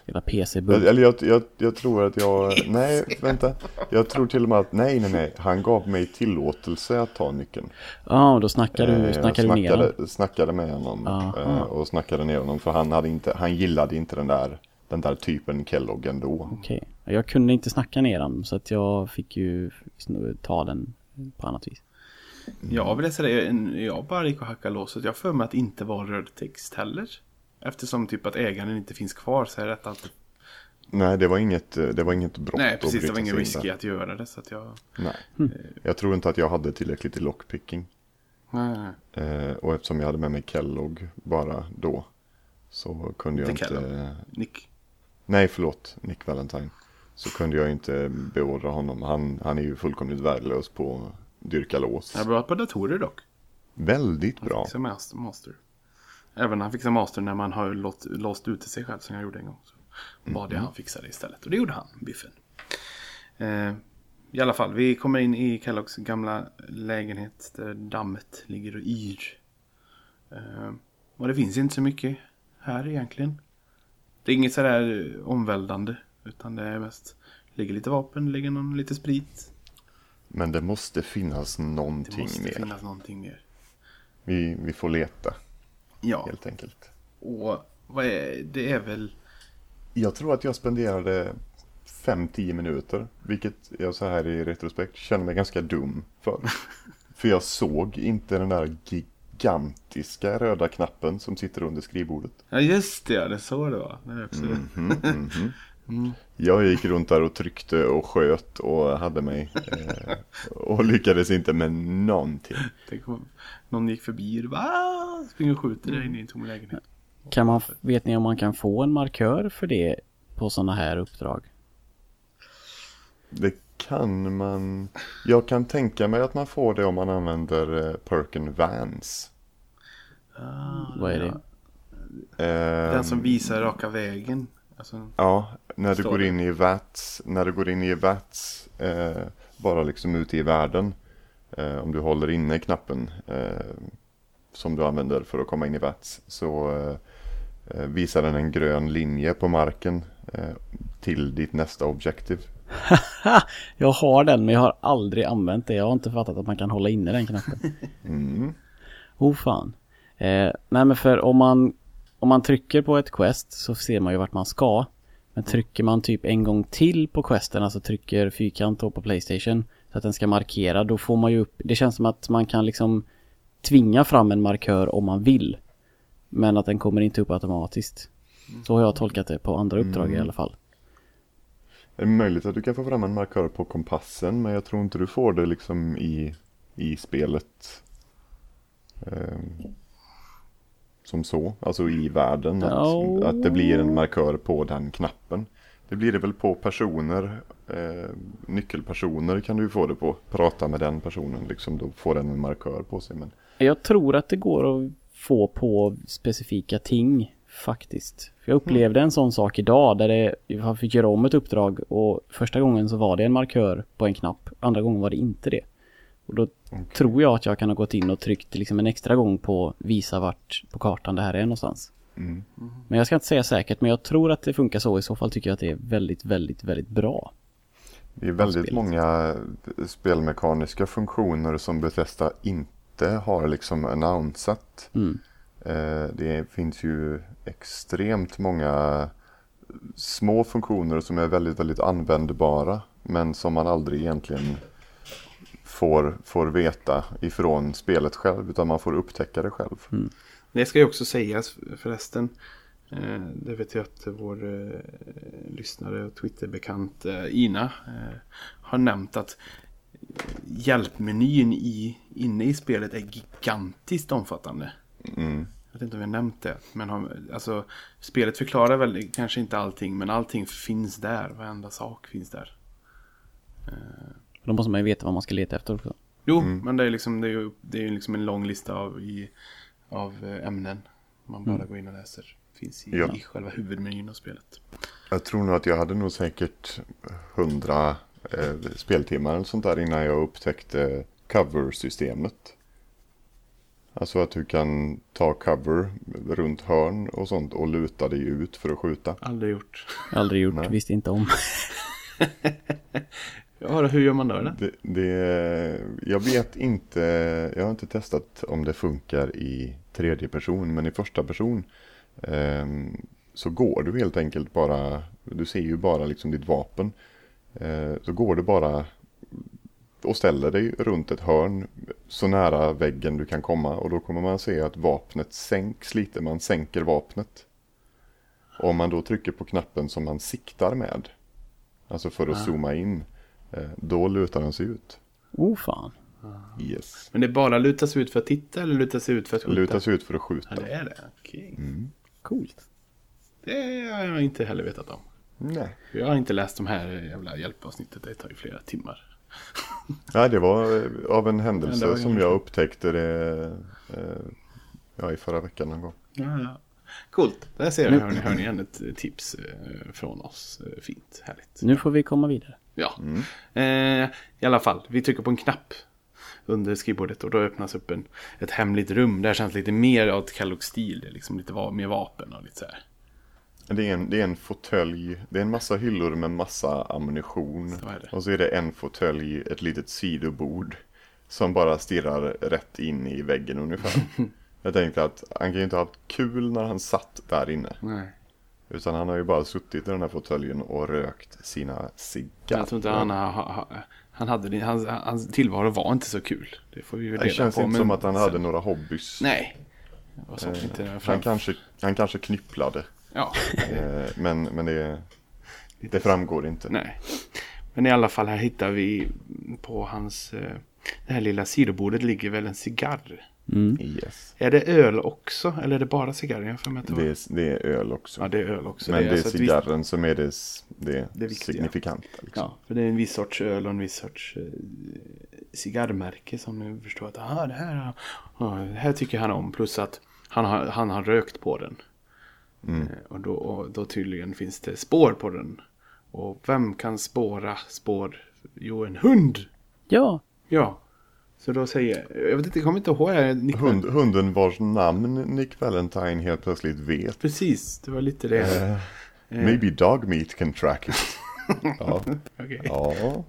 Hela PC-bull. Eller jag, jag, jag tror att jag... Nej, vänta. Jag tror till och med att nej, nej, nej. Han gav mig tillåtelse att ta nyckeln. Ja, då snackar Eh, du, jag snackar du ner honom. snackade, snackade med honom. Eh, Och snackade ner honom. För han, hade inte, han gillade inte den där, den där typen Kellogg ändå. Okej. Jag kunde inte snacka ner honom så att jag fick ju ta den på annat vis. Jag vill säga det, en- jag bara gick och hackade låset. Jag för mig att det inte var röd text heller. Eftersom typ att ägaren inte finns kvar så är det alltid... Nej, det var inget, det var inget brott Nej, precis. Det var ingen risky där. att göra det. Så att jag... Nej. Jag tror inte att jag hade tillräckligt i lockpicking. Nej. Eh, och eftersom jag hade med mig Kellogg bara då. Så kunde jag Inte inte... Nick. Nej, förlåt. Nick Valentine. Så kunde jag inte beordra honom. Han, han är ju fullkomligt värdelös på att dyrka lås. Jag är bra på datorer dock. Väldigt bra. Fixar master, master. Även han fixar master när man har låst, låst ute sig själv som jag gjorde en gång. Så bad jag han fixa det istället. Och det gjorde han, Biffen. Eh, I alla fall, vi kommer in i Kelloggs gamla lägenhet där dammet ligger och yr. Eh, och det finns inte så mycket här egentligen. Det är inget sådär omvälvande. Utan det är mest, ligger lite vapen, ligger någon lite sprit. Men det måste finnas Det någonting måste mer. finnas någonting mer. Vi, vi får leta Ja, helt enkelt. och vad är, det är väl... Jag tror att jag spenderade 5-10 minuter. Vilket jag så här i retrospekt känner mig ganska dum för. <laughs> för jag såg inte den där gigantiska röda knappen som sitter under skrivbordet. Ja just det, det är så det var. Det är också... Mhm, mhm. Jag gick runt där och tryckte och sköt och hade mig. Eh, och lyckades inte med någonting. Tänk om någon gick förbi och bara "Ah!" springer och skjuter dig in i en tom lägenhet. Kan man, vet ni om man kan få en markör för det på sådana här uppdrag? Det kan man. Jag kan tänka mig att man får det om man använder eh, perken Vans. Vad är det? Den som visar raka vägen. Alltså, Ja, när du går det. in i VATS, när du går in i VATS, eh, bara liksom ute i världen. Eh, om du håller inne knappen eh, som du använder för att komma in i VATS så eh, eh, visar den en grön linje på marken eh, till ditt nästa objektiv. <laughs> Jag har den men jag har aldrig använt det. Jag har inte fattat att man kan hålla inne den knappen. <laughs> Mm. Oh fan. Eh, nej men för om man, om man trycker på ett quest så ser man ju vart man ska. Men trycker man typ en gång till på questen, alltså trycker fyrkant på Playstation så att den ska markera, då får man ju upp, det känns som att man kan liksom tvinga fram en markör om man vill. Men att den kommer inte upp automatiskt. Så har jag tolkat det på andra uppdrag i alla fall. Det är möjligt att du kan få fram en markör på kompassen men jag tror inte du får det liksom i, i spelet. Eh, som så, alltså i världen. Att, Ja. att det blir en markör på den knappen. Det blir det väl på personer, eh, nyckelpersoner kan du få det på. Prata med den personen liksom, då får den en markör på sig. Men Jag tror att det går att få på specifika ting faktiskt. För jag upplevde en sån sak idag där det, jag fick göra om ett uppdrag och första gången så var det en markör på en knapp, andra gången var det inte det. Och då tror jag att jag kan ha gått in och tryckt liksom en extra gång på visa vart på kartan det här är någonstans. mm. Men jag ska inte säga säkert men jag tror att det funkar så. I så fall tycker jag att det är väldigt, väldigt, väldigt bra. det är väldigt spelet. många spelmekaniska funktioner som Bethesda inte har liksom annonsat. Mm. Eh, Det finns ju extremt många små funktioner som är väldigt, väldigt användbara. Men som man aldrig egentligen får, får veta ifrån spelet själv. Utan man får upptäcka det själv. Det ska ju också sägas förresten. Eh, det vet jag att vår eh, lyssnare och Twitterbekant eh, Ina eh, har nämnt att hjälpmenyn i, inne i spelet är gigantiskt omfattande. Mm. Jag vet inte om jag har nämnt det. Men har, alltså, spelet förklarar väl kanske inte allting. Men allting finns där. Varenda sak finns där. Då måste man ju veta vad man ska leta efter också. Jo, men det är, liksom, det är ju det är ju liksom en lång lista av, i, av eh, ämnen. Man bara går in och läser. Finns i, Ja. i själva huvudmenyn av spelet. Jag tror nog att jag hade nog säkert hundra eh, speltimmar eller sånt där innan jag upptäckte cover-systemet. Alltså att du kan ta cover runt hörn och sånt och luta dig ut för att skjuta. Aldrig gjort. Aldrig gjort, Nej. visste inte om. <laughs> Ja, hur gör man då? Det, det, jag vet inte, jag har inte testat om det funkar i tredje person, men i första person ehm, så går du helt enkelt bara, du ser ju bara liksom ditt vapen. Eh, så går du bara och ställer dig runt ett hörn så nära väggen du kan komma och då kommer man se att vapnet sänks lite, man sänker vapnet. Om man då trycker på knappen som man siktar med, alltså för att zooma in, eh, då lutar den sig ut. Oh fan. Yes. Men det är bara luta sig ut för att titta eller luta sig ut för att skjuta? Lutar sig ut för att skjuta. Ja, det är det. Okej. Coolt. Det har jag inte heller vetat om. Nej. Jag har inte läst de här jävla hjälpavsnittet. Det tar ju flera timmar. <laughs> Nej, det var eh, av en händelse Ja, som jag upptäckte det eh, ja, i förra veckan någon gång. Ja, ja. Coolt. Där ser ni, hör ni, hör ni igen ett eh, tips eh, från oss. Eh, Fint, härligt. Nu får vi komma vidare. Ja, eh, i alla fall. Vi trycker på en knapp under skrivbordet och då öppnas upp en, ett hemligt rum. Det här känns lite mer åt Kellogg-stil. Det är liksom lite va- mer vapen och lite så här. Det är, en, det är en fåtölj, det är en massa hyllor med massa ammunition. Så är det. Och så är det en fåtölj, ett litet sidobord. Som bara stirrar rätt in i väggen ungefär. <laughs> jag tänkte att han kan ju inte ha haft kul när han satt där inne. Nej. Utan han har ju bara suttit i den här fåtöljen och rökt sina cigarrer. Jag tror inte han, ha- ha- han hade hans, hans tillvaro var inte så kul. Det får vi väl Det känns på. inte men som att han hade några hobbys. Nej. Så inte Han kanske, han kanske knypplade. Ja, Eh, Men, men det, det framgår inte. nej. Men i alla fall här hittar vi på hans... eh, Det här lilla sidobordet ligger väl en cigarr. Mm. Yes. Är det öl också? Eller är det bara har för mig att det är, det är öl också. Ja, det är öl också. men det är alltså ett visst- cigarren som är det, det, Det signifikanta. Liksom. Ja, för det är en viss sorts öl och en viss sorts eh, cigarrmärke som nu förstår att aha, det, här, ja, det här tycker han om. Plus att han har, han har rökt på den. Mm. Eh, och, då, och då tydligen finns det spår på den. Och vem kan spåra spår? Jo, en hund! Ja, Ja. Så då säger jag, vet inte, jag kommer inte ihåg. Nick, Hund, hunden vars namn Nick Valentine helt plötsligt vet. Precis, det var lite det. Eh, maybe dog meat can track it. <laughs> ja. Okej. ja.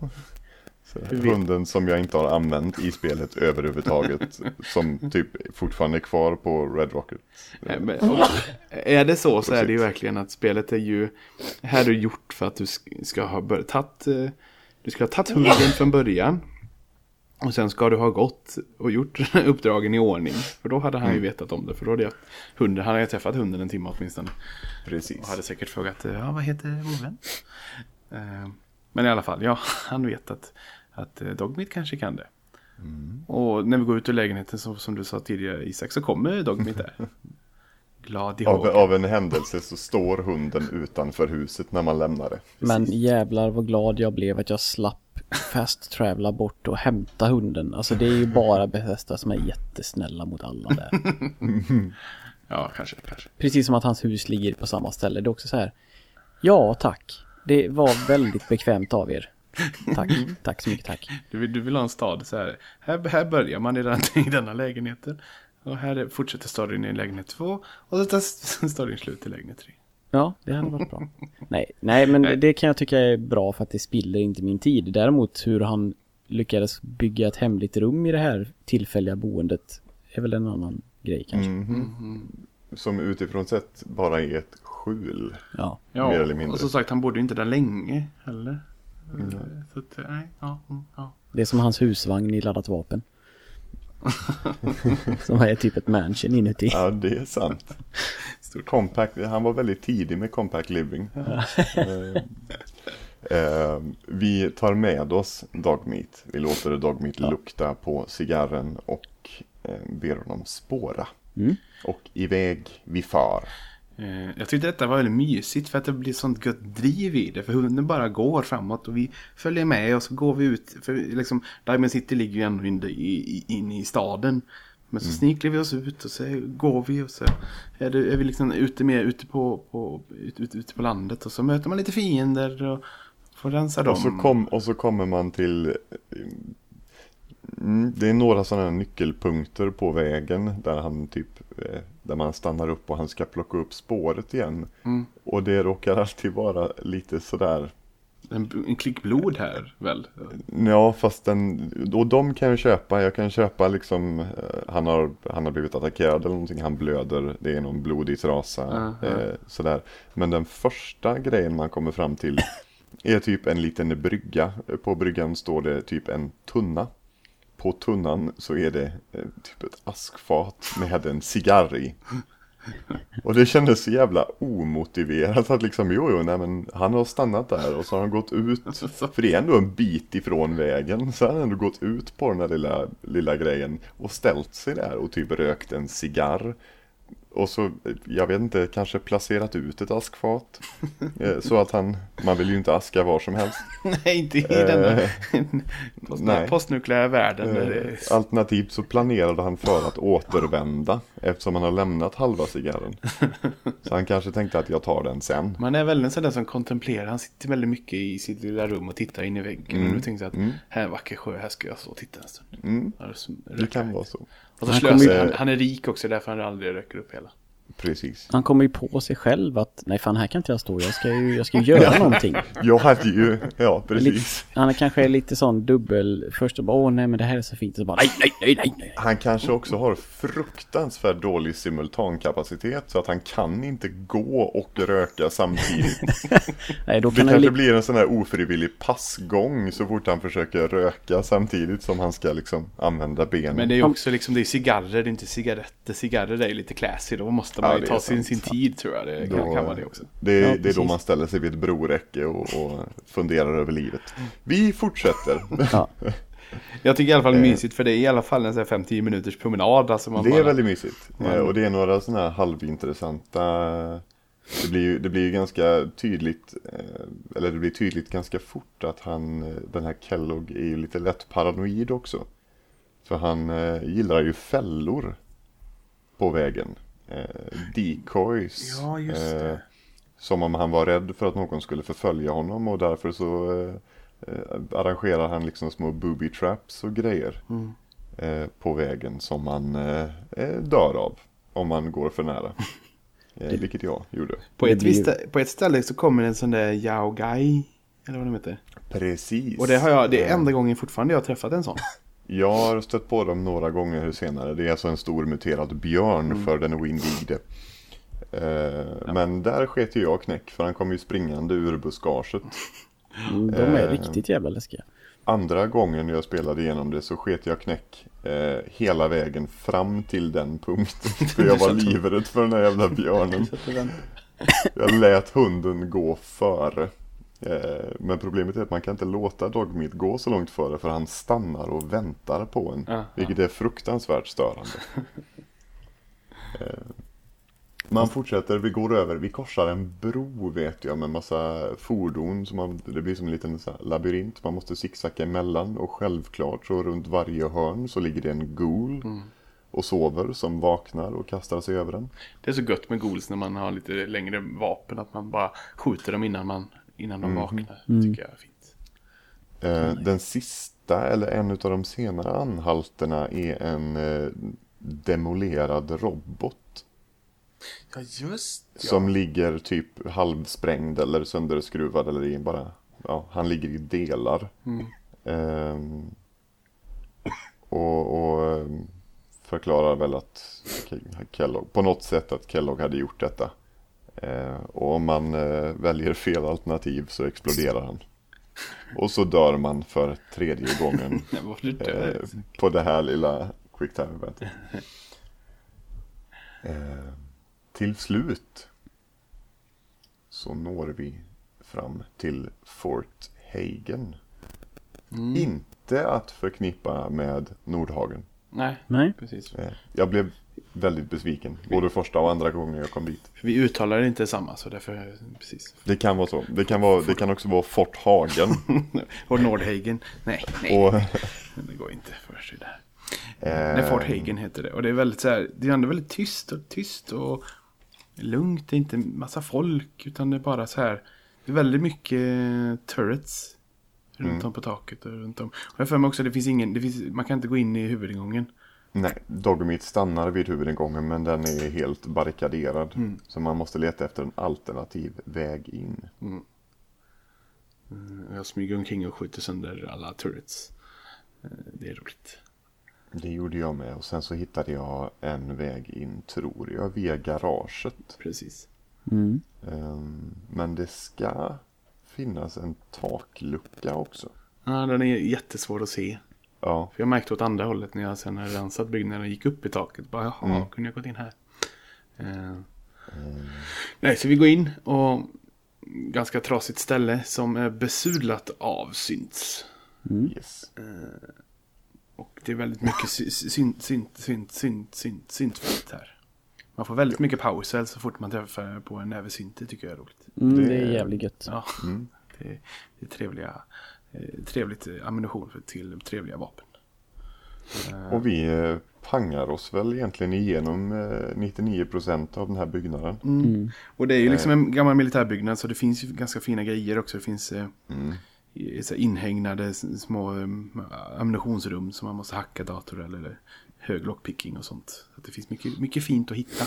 Så, hunden som jag inte har använt i spelet överhuvudtaget. som typ fortfarande är kvar på Red Rocket. Nej, men, och, är det så så är det ju verkligen att spelet är ju här är gjort för att du sk- ska ha eh, du ska ha tagit hunden från början. Och sen ska du ha gått och gjort <laughs> uppdragen i ordning. För då hade han ju vetat om det. För då hade jag, hunden, han hade ju träffat hunden en timme åtminstone. Och Precis. hade säkert frågat, ja vad heter vår vän? Eh, Men i alla fall, ja, <laughs> han vet att, att eh, Dogmeat kanske kan det. Och när vi går ut ur lägenheten, så, som du sa tidigare Isak, så kommer Dogmeat där. <laughs> Glad i Av, av en händelse så står hunden utanför huset när man lämnar det. men jävlar vad glad jag blev att jag slapp fast travela bort och hämta hunden. Alltså det är ju bara Bethesda som är jättesnälla mot alla där. <laughs> Ja, kanske, kanske. Precis som att hans hus ligger på samma ställe. Det är också så här. Ja, tack. Det var väldigt bekvämt av er. Tack, tack så mycket tack. Du vill, du vill ha en stad så här. Här, här börjar man i, den, i denna lägenheten. Och här är- fortsätter storyn i lägenhet två. Och så tar <laughs> storyn slut i lägenhet tre. Ja, det hade varit bra. <laughs> Nej, nej men det kan jag tycka är bra för att det spiller inte min tid. Däremot hur han lyckades bygga ett hemligt rum i det här tillfälliga boendet är väl en annan grej kanske. Mhm. Som utifrån sett bara är ett skjul. Ja. Ja, Mer eller mindre. och som sagt han bodde inte där länge heller. Så att, nej, ja, mm, ja. Det är som hans husvagn i laddat vapen. <laughs> som är typ ett mansion inuti. Ja, det är sant. Compact, han var väldigt tidig med compact living. Eh, eh, vi tar med oss Dogmeat. Vi låter Dogmeat lukta på cigarren och eh, ber honom spåra. Mm. Och iväg vi far. Eh, Jag tyckte detta var väldigt mysigt för att det blir sånt gött driv i det. För hunden bara går framåt och vi följer med och så går vi ut. För liksom, Diamond City ligger ju ändå inne i, i, inne i staden. Men så sniklar vi oss ut och så går vi och så är, det, är vi liksom ute mer ute på, på, ut, ut, ute på landet. Och så möter man lite fiender och får rensa dem. Och så, kom, och så kommer man till mm, Det är några sådana nyckelpunkter på vägen där han typ Där man stannar upp och han ska plocka upp spåret igen. Mm. Och det råkar alltid vara lite sådär. En, en klick blod här väl? Ja fast den Och de kan jag köpa, jag kan köpa liksom eh, Han har, han har blivit attackerad eller någonting, han blöder. Det är någon blodig trasa Aha. eh, Sådär. Men den första grejen man kommer fram till <coughs> Är typ en liten brygga. På bryggan står det typ en tunna På tunnan så är det eh, typ ett askfat med en cigarr i. Och det kändes så jävla omotiverat att liksom, jo jo, nej men han har stannat där och så har han gått ut, <laughs> för det är ändå en bit ifrån vägen, så har han ändå gått ut på den där lilla, lilla grejen och ställt sig där och typ rökt en cigarr. Och så, jag vet inte, kanske placerat ut ett askfat. <laughs> Eh, Så att han, man vill ju inte aska var som helst. Nej, inte i denna Eh, postnukleära världen. Eh, Alternativt så planerade han för att återvända eftersom han har lämnat halva cigarren. Så han kanske tänkte att jag tar den sen. Man är väl en sån där som kontemplerar. Han sitter väldigt mycket i sitt lilla rum och tittar in i väggen. Mm. Och nu tänkte jag att här är vacker sjö, här ska jag stå och titta en stund. Mm, det kan vara så. Han kommer- han, han är rik också därför han aldrig röker upp hela. Precis. Han kommer ju på sig själv att nej fan här kan inte jag stå, jag ska ju, jag ska ju göra <laughs> någonting. Jag hade ju, ja precis. Han är kanske lite sån dubbel, först bara åh nej men det här är så fint och så bara nej nej nej nej nej. Han kanske också har fruktansvärt dålig simultankapacitet så att han kan inte gå och röka samtidigt. <laughs> nej då Det kan han kanske li- blir en sån här ofrivillig passgång så fort han försöker röka samtidigt som han ska liksom använda benen. Men det är ju också liksom, det är cigarrer, det är inte cigaretter. Cigarrer är ju lite classy, då måste man Ja, ju det ta är sin, sin tid tror jag. Det kan, Då- kan vara det också. Det, är- Ja, det är då man ställer sig vid ett broräcke och, och funderar över livet. Vi fortsätter. Ja, <laughs> Jag tycker i alla fall det är mysigt för det är i alla fall en sån här 5-10 minuters promenad. Alltså man Det är bara, väldigt mysigt. Eh, Och det är några sådana här halvintressanta det blir, ju, det blir ju ganska tydligt, eh, eller det blir tydligt ganska fort att han, eh, den här Kellogg är ju lite lätt paranoid också. För han eh, gillar ju fällor på vägen. Eh, decoys. Ja, just det. Eh, som om han var rädd för att någon skulle förfölja honom och därför så eh, eh, arrangerar han liksom små booby traps och grejer Mm. eh, på vägen som man eh, dör av om man går för nära. <laughs> Eh, vilket jag gjorde. På ett, visst, på ett ställe så kommer en sån där Yao Gai. Eller vad de heter. Precis. Och det har jag, det är enda gången fortfarande jag har träffat en sån. <laughs> Jag har stött på dem några gånger senare. Det är alltså en stor muterad björn Mm. för den är invigde. Eh, Men där sket jag knäck för han kom ju springande ur buskaget. <laughs> Mm, de är Eh. riktigt jävla läskiga. Andra gången jag spelade igenom det så sket jag knäck eh, hela vägen fram till den punkten. <laughs> För jag var livrädd för den här jävla <laughs> björnen. Jag lät hunden gå före. Eh, men problemet är att man kan inte låta Dogmeat gå så långt före för han stannar och väntar på en. Ja, vilket är fruktansvärt störande. <laughs> Eh, man fortsätter, vi går över, vi korsar en bro vet jag med massa fordon. Som man, det blir som en liten så labyrint man måste zigzacka emellan. Och självklart så runt varje hörn så ligger det en ghoul. Och sover som vaknar och kastar sig över den. Det är så gött med ghouls när man har lite längre vapen. Att man bara skjuter dem innan, man, innan de vaknar. Det tycker jag är fint. Eh, den sista, eller en av de senare anhalterna är en eh, demolerad robot. Ja, just Som ligger typ halvsprängd eller sönderskruvad eller i bara, ja, han ligger i delar. Ehm, och, och ehm, förklarar väl att Ke- Kellogg, på något sätt att Kellogg hade gjort detta. Eh, om man eh, väljer fel alternativ så exploderar han. Och så dör man för tredje gången <laughs> eh, på det här lilla quicktime eventet. <laughs> Eh, till slut så når vi fram till Fort Hagen. Mm. Inte att förknippa med Nordhagen. Nej, Nej, precis. Eh, Jag blev väldigt besviken, både första och andra gången jag kom dit. Vi uttalar det inte samma, så därför, precis. Det kan vara så. Det kan, vara, det kan också vara Fort Hagen. <laughs> Och Nordhagen, nej, nej, och, det går inte för sig där. eh, Nej, Fort Hagen heter det. Och det är väldigt så här, det är ändå väldigt tyst och tyst och lugnt. Det är inte massa folk, utan det är bara så här. Det är väldigt mycket turrets. Runt om på taket och runt om. Och jag för mig också, det finns ingen, det finns, man kan inte gå in i huvudingången. Nej, Dogmeat stannar vid huvudingången men den är helt barrikaderad. Mm. Så man måste leta efter en alternativ väg in. Jag smyger omkring och skjuter sönder alla turrets. Eh, Det är roligt. Det gjorde jag med och sen så hittade jag en väg in, tror jag, via garaget. Precis. mm. Ehm, Men det ska finnas en taklucka också. Ja, den är jättesvår att se. Ja, För jag märkte åt andra hållet när jag sen hade rensat byggnaden och gick upp i taket. Bara, jaha, Mm. kunde jag gått in här? Eh, Nej, så vi går in och ganska trasigt ställe som är besudlat av synts. yes. Och det är väldigt mycket sy- sy- synt, synt, synt, synt, synt, syntfält här. Man får väldigt mycket powercell så fort man träffar på en näve synt. Det tycker jag är roligt. Mm, Det- det är jävligt gött. Ja, det, det är trevliga, eh, trevligt ammunition för, till trevliga vapen. Och vi eh, pangar oss väl egentligen igenom eh, 99% av den här byggnaden. Mm. Och det är ju liksom en gammal militärbyggnad så det finns ju ganska fina grejer också. Det finns eh, här inhägnade små eh, ammunitionsrum som man måste hacka dator eller hög lockpicking och sånt. Så det finns mycket, mycket fint att hitta.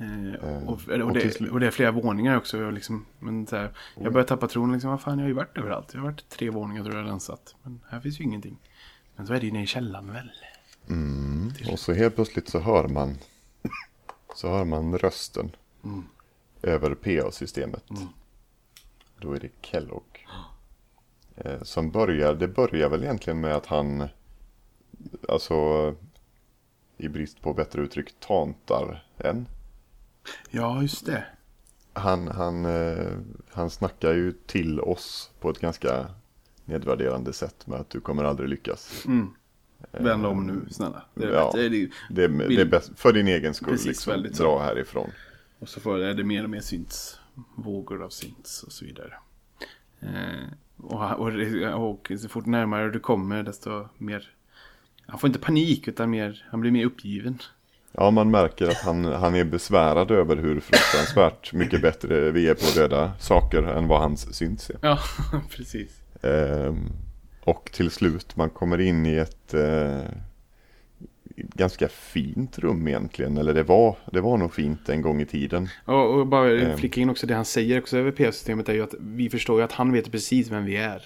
Eh, och, och, och det, och det är flera våningar också. Liksom, men så här, jag börjar tappa tron. Liksom, vad fan, jag har ju varit överallt. Jag har varit tre våningar tror jag rensat. Men här finns ju ingenting. Men så är det ju nere i källaren väl. Mm. Och så helt plötsligt så hör man så hör man rösten över PA-systemet. Då är det Kellogg. Eh, som börjar, det börjar väl egentligen med att han, alltså i brist på bättre uttryck, tantar en. Ja, just det. Han, han, eh, han snackar ju till oss på ett ganska nedvärderande sätt med att du kommer aldrig lyckas. Vänd om nu, snälla. Det är Ja. Det är det. Det, det är bäst för din egen skull. Precis, liksom, väldigt så. dra härifrån. Och så får, är det mer och mer synts. Vågor av synts och så vidare. Eh, och, och, och så fort närmare du kommer desto mer... Han får inte panik utan mer, han blir mer uppgiven. Ja, man märker att han, han är besvärad över hur fruktansvärt mycket bättre vi är på döda saker än vad hans syns är. Ja, <laughs> precis. Ehm, och till slut, man kommer in i ett eh, ganska fint rum egentligen. Eller det var, det var nog fint en gång i tiden. Och, och bara Ehm. flicka in också det han säger också över PA-systemet är ju att vi förstår ju att han vet precis vem vi är.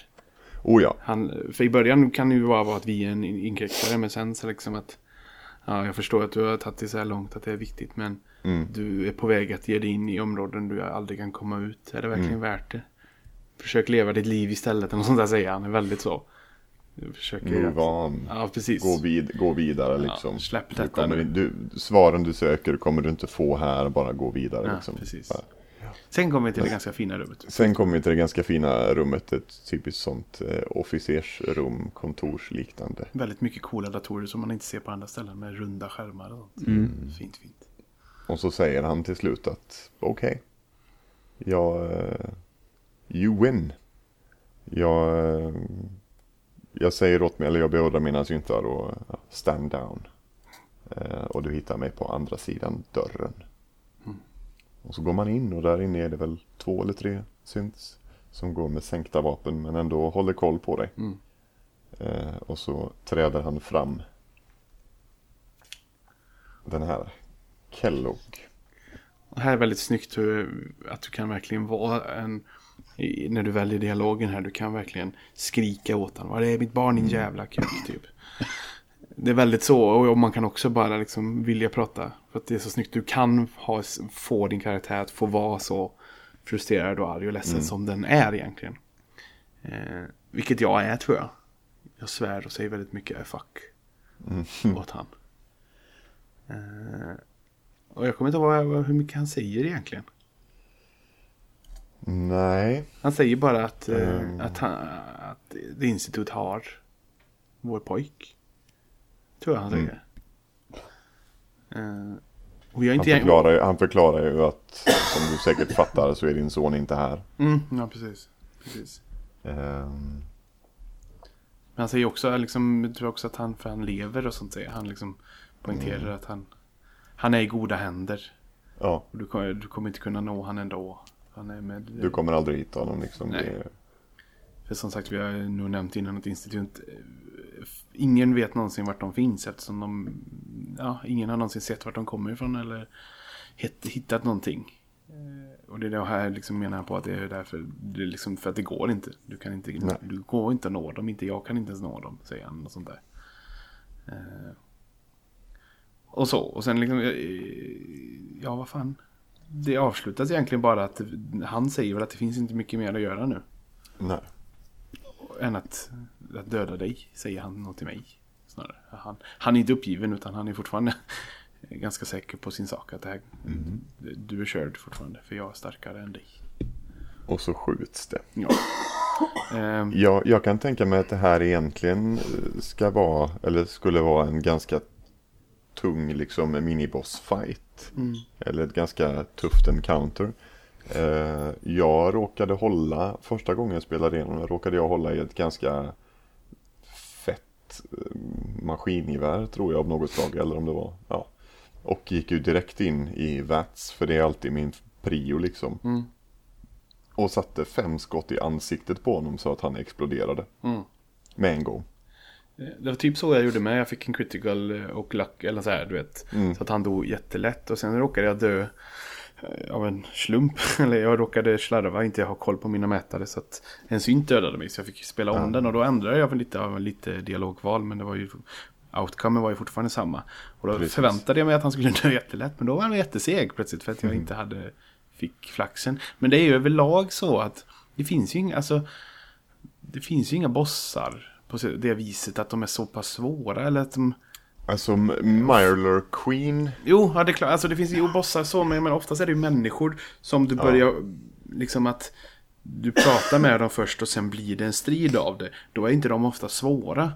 Oh ja, Han, för i början kan det ju bara vara att vi är en inkräktare men sen så liksom att Ja, jag förstår att du har tagit det så här långt att det är viktigt men Mm. du är på väg att ge dig in i områden du aldrig kan komma ut. Är det verkligen Mm. värt det? Försök leva ditt liv istället eller något sånt där säger han. är väldigt så. Du försöker move on. Ja, precis. Gå, vid, gå vidare liksom. släpp Du detta kommer du, svaren du söker kommer du inte få här, bara gå vidare. Ja, liksom. precis. Ja. Sen kommer vi till det ganska fina rummet. Sen kommer vi till det ganska fina rummet, ett typiskt sånt eh, officersrum, kontorsliknande. Väldigt mycket coola datorer som man inte ser på andra ställen med runda skärmar och sånt. Mm. Fint, fint. Och så säger han till slut att okej, jag, eh, you win. Jag, eh, jag säger åt mig, eller jag beordrar mina syntar och ja, stand down. Och du hittar mig på andra sidan dörren. Och så går man in och där inne är det väl två eller tre synts som går med sänkta vapen men ändå håller koll på dig. Mm. Eh, och så träder han fram. Den här Kellogg. Och här är väldigt snyggt hur, att du kan verkligen vara en... i- När du väljer dialogen här, du kan verkligen skrika åt honom. Vad är mitt barn din jävla kuk, typ. <laughs> Det är väldigt så, och man kan också bara liksom vilja prata. För att det är så snyggt. Du kan ha, få din karaktär att få vara så frustrerad och arg och ledsen som den är egentligen. Eh, vilket jag är, tror jag. Jag svär och säger väldigt mycket fuck <laughs> åt han. Eh, och jag kommer inte ihåg hur mycket han säger egentligen. Nej, Han säger bara att, eh, Mm. att, han, att The Institute har vår pojk. Tror jag han Mm. säger. Eh, och vi har han inte... förklarar, ju- han förklarar ju att som du säkert fattar så är din son inte här. Mm, ja, precis. precis. Ehm, Men han säger också, liksom, jag tror också att han, för han lever och sånt säger han liksom poängterar Mm. att han, han är i goda händer. ja, Och du, kommer- du kommer inte kunna nå han ändå. Han är med, du kommer aldrig hitta honom liksom. Nej. Det, För som sagt, vi har nog nämnt innan att institut... Ingen vet någonsin vart de finns eftersom de... Ja, ingen har någonsin sett vart de kommer ifrån eller hit, hittat någonting. Eh, Och det är det här liksom menar jag på att det är därför... Det är liksom för att det går inte. Du kan inte... Nej. Du går inte att nå dem. Inte jag kan inte ens nå dem, säger han och sånt där. Eh, Och så. Och sen liksom... eh, Ja, vad fan. Det avslutas egentligen bara att han säger väl att det finns inte mycket mer att göra nu. nej. Än att, att döda dig, säger han nog till mig. Snarare. Han, han är inte uppgiven utan han är fortfarande <laughs> ganska säker på sin sak. Att det här, Du är körd fortfarande för jag är starkare än dig. Och så skjuts det. Ja. <laughs> Ehm, Jag, jag kan tänka mig att det här egentligen eh, ska vara, eller skulle vara en ganska tung liksom miniboss-fight. mm. Eller ett ganska tufft encounter. Eh, jag råkade hålla, första gången jag spelade igenom råkade jag hålla i ett ganska maskingevär tror jag av något slag. Eller om det var, ja. Och gick ju direkt in i VATS, för det är alltid min prio liksom. Mm. Och satte fem skott i ansiktet på honom så att han exploderade. Mm. Med en gång. Det var typ så jag gjorde med. Jag fick en critical eh, och luck eller så här, du vet. Så att han dog jättelätt. Och sen råkade jag dö av en slump. <laughs> Eller jag råkade slarva, inte ha koll på mina mätare. Så att en synt dödade mig. Så jag fick spela om den. Och då ändrade jag lite av lite dialogval. Men det var ju... Outcomen var ju fortfarande samma. Och då Precis. förväntade jag mig att han skulle <laughs> dö jättelätt. Men då var han jätteseg plötsligt. För att jag inte hade... Fick flaxen. Men det är ju överlag så att... Det finns ju inga... Alltså, det finns ju inga bossar på det viset att de är så pass svåra eller att de... Alltså M- Mirelur Queen. Jo, ja, det är klart. Alltså det finns ju bossar så, men, oftast är det ju människor som du börjar... Liksom att du pratar med dem först och sen blir det en strid av det. Då är inte de ofta svåra.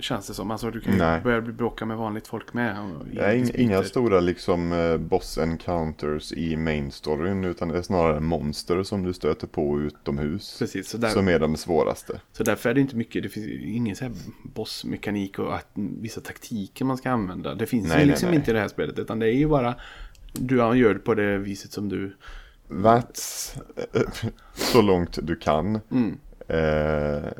Känns det som. Alltså du kan ju Nej. börja bråka med vanligt folk med. Det är inga stora liksom eh, boss encounters i main storyn utan det är snarare monster som du stöter på utomhus. Precis, så, där, Som är de svåraste. så därför är det inte mycket, det finns ingen så här bossmekanik och att, vissa taktiker man ska använda. Det finns Nej, ju nej, liksom nej. inte i det här spelet, utan det är ju bara du gör det på det viset som du... Vats eh, så långt du kan. Mm. Eh,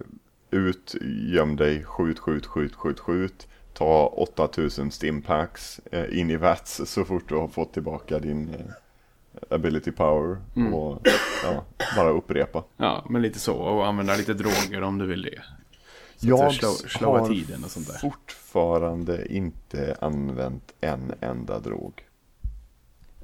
ut, göm dig, skjut, skjut, skjut, skjut, skjut. Ta 8000 stimpacks eh, in i Vats så fort du har fått tillbaka din eh, ability power. Mm. Och ja, bara upprepa. Ja, men lite så. Och använda lite droger om du vill det. Så Jag slå, har tiden och sånt där. fortfarande inte använt en enda drog.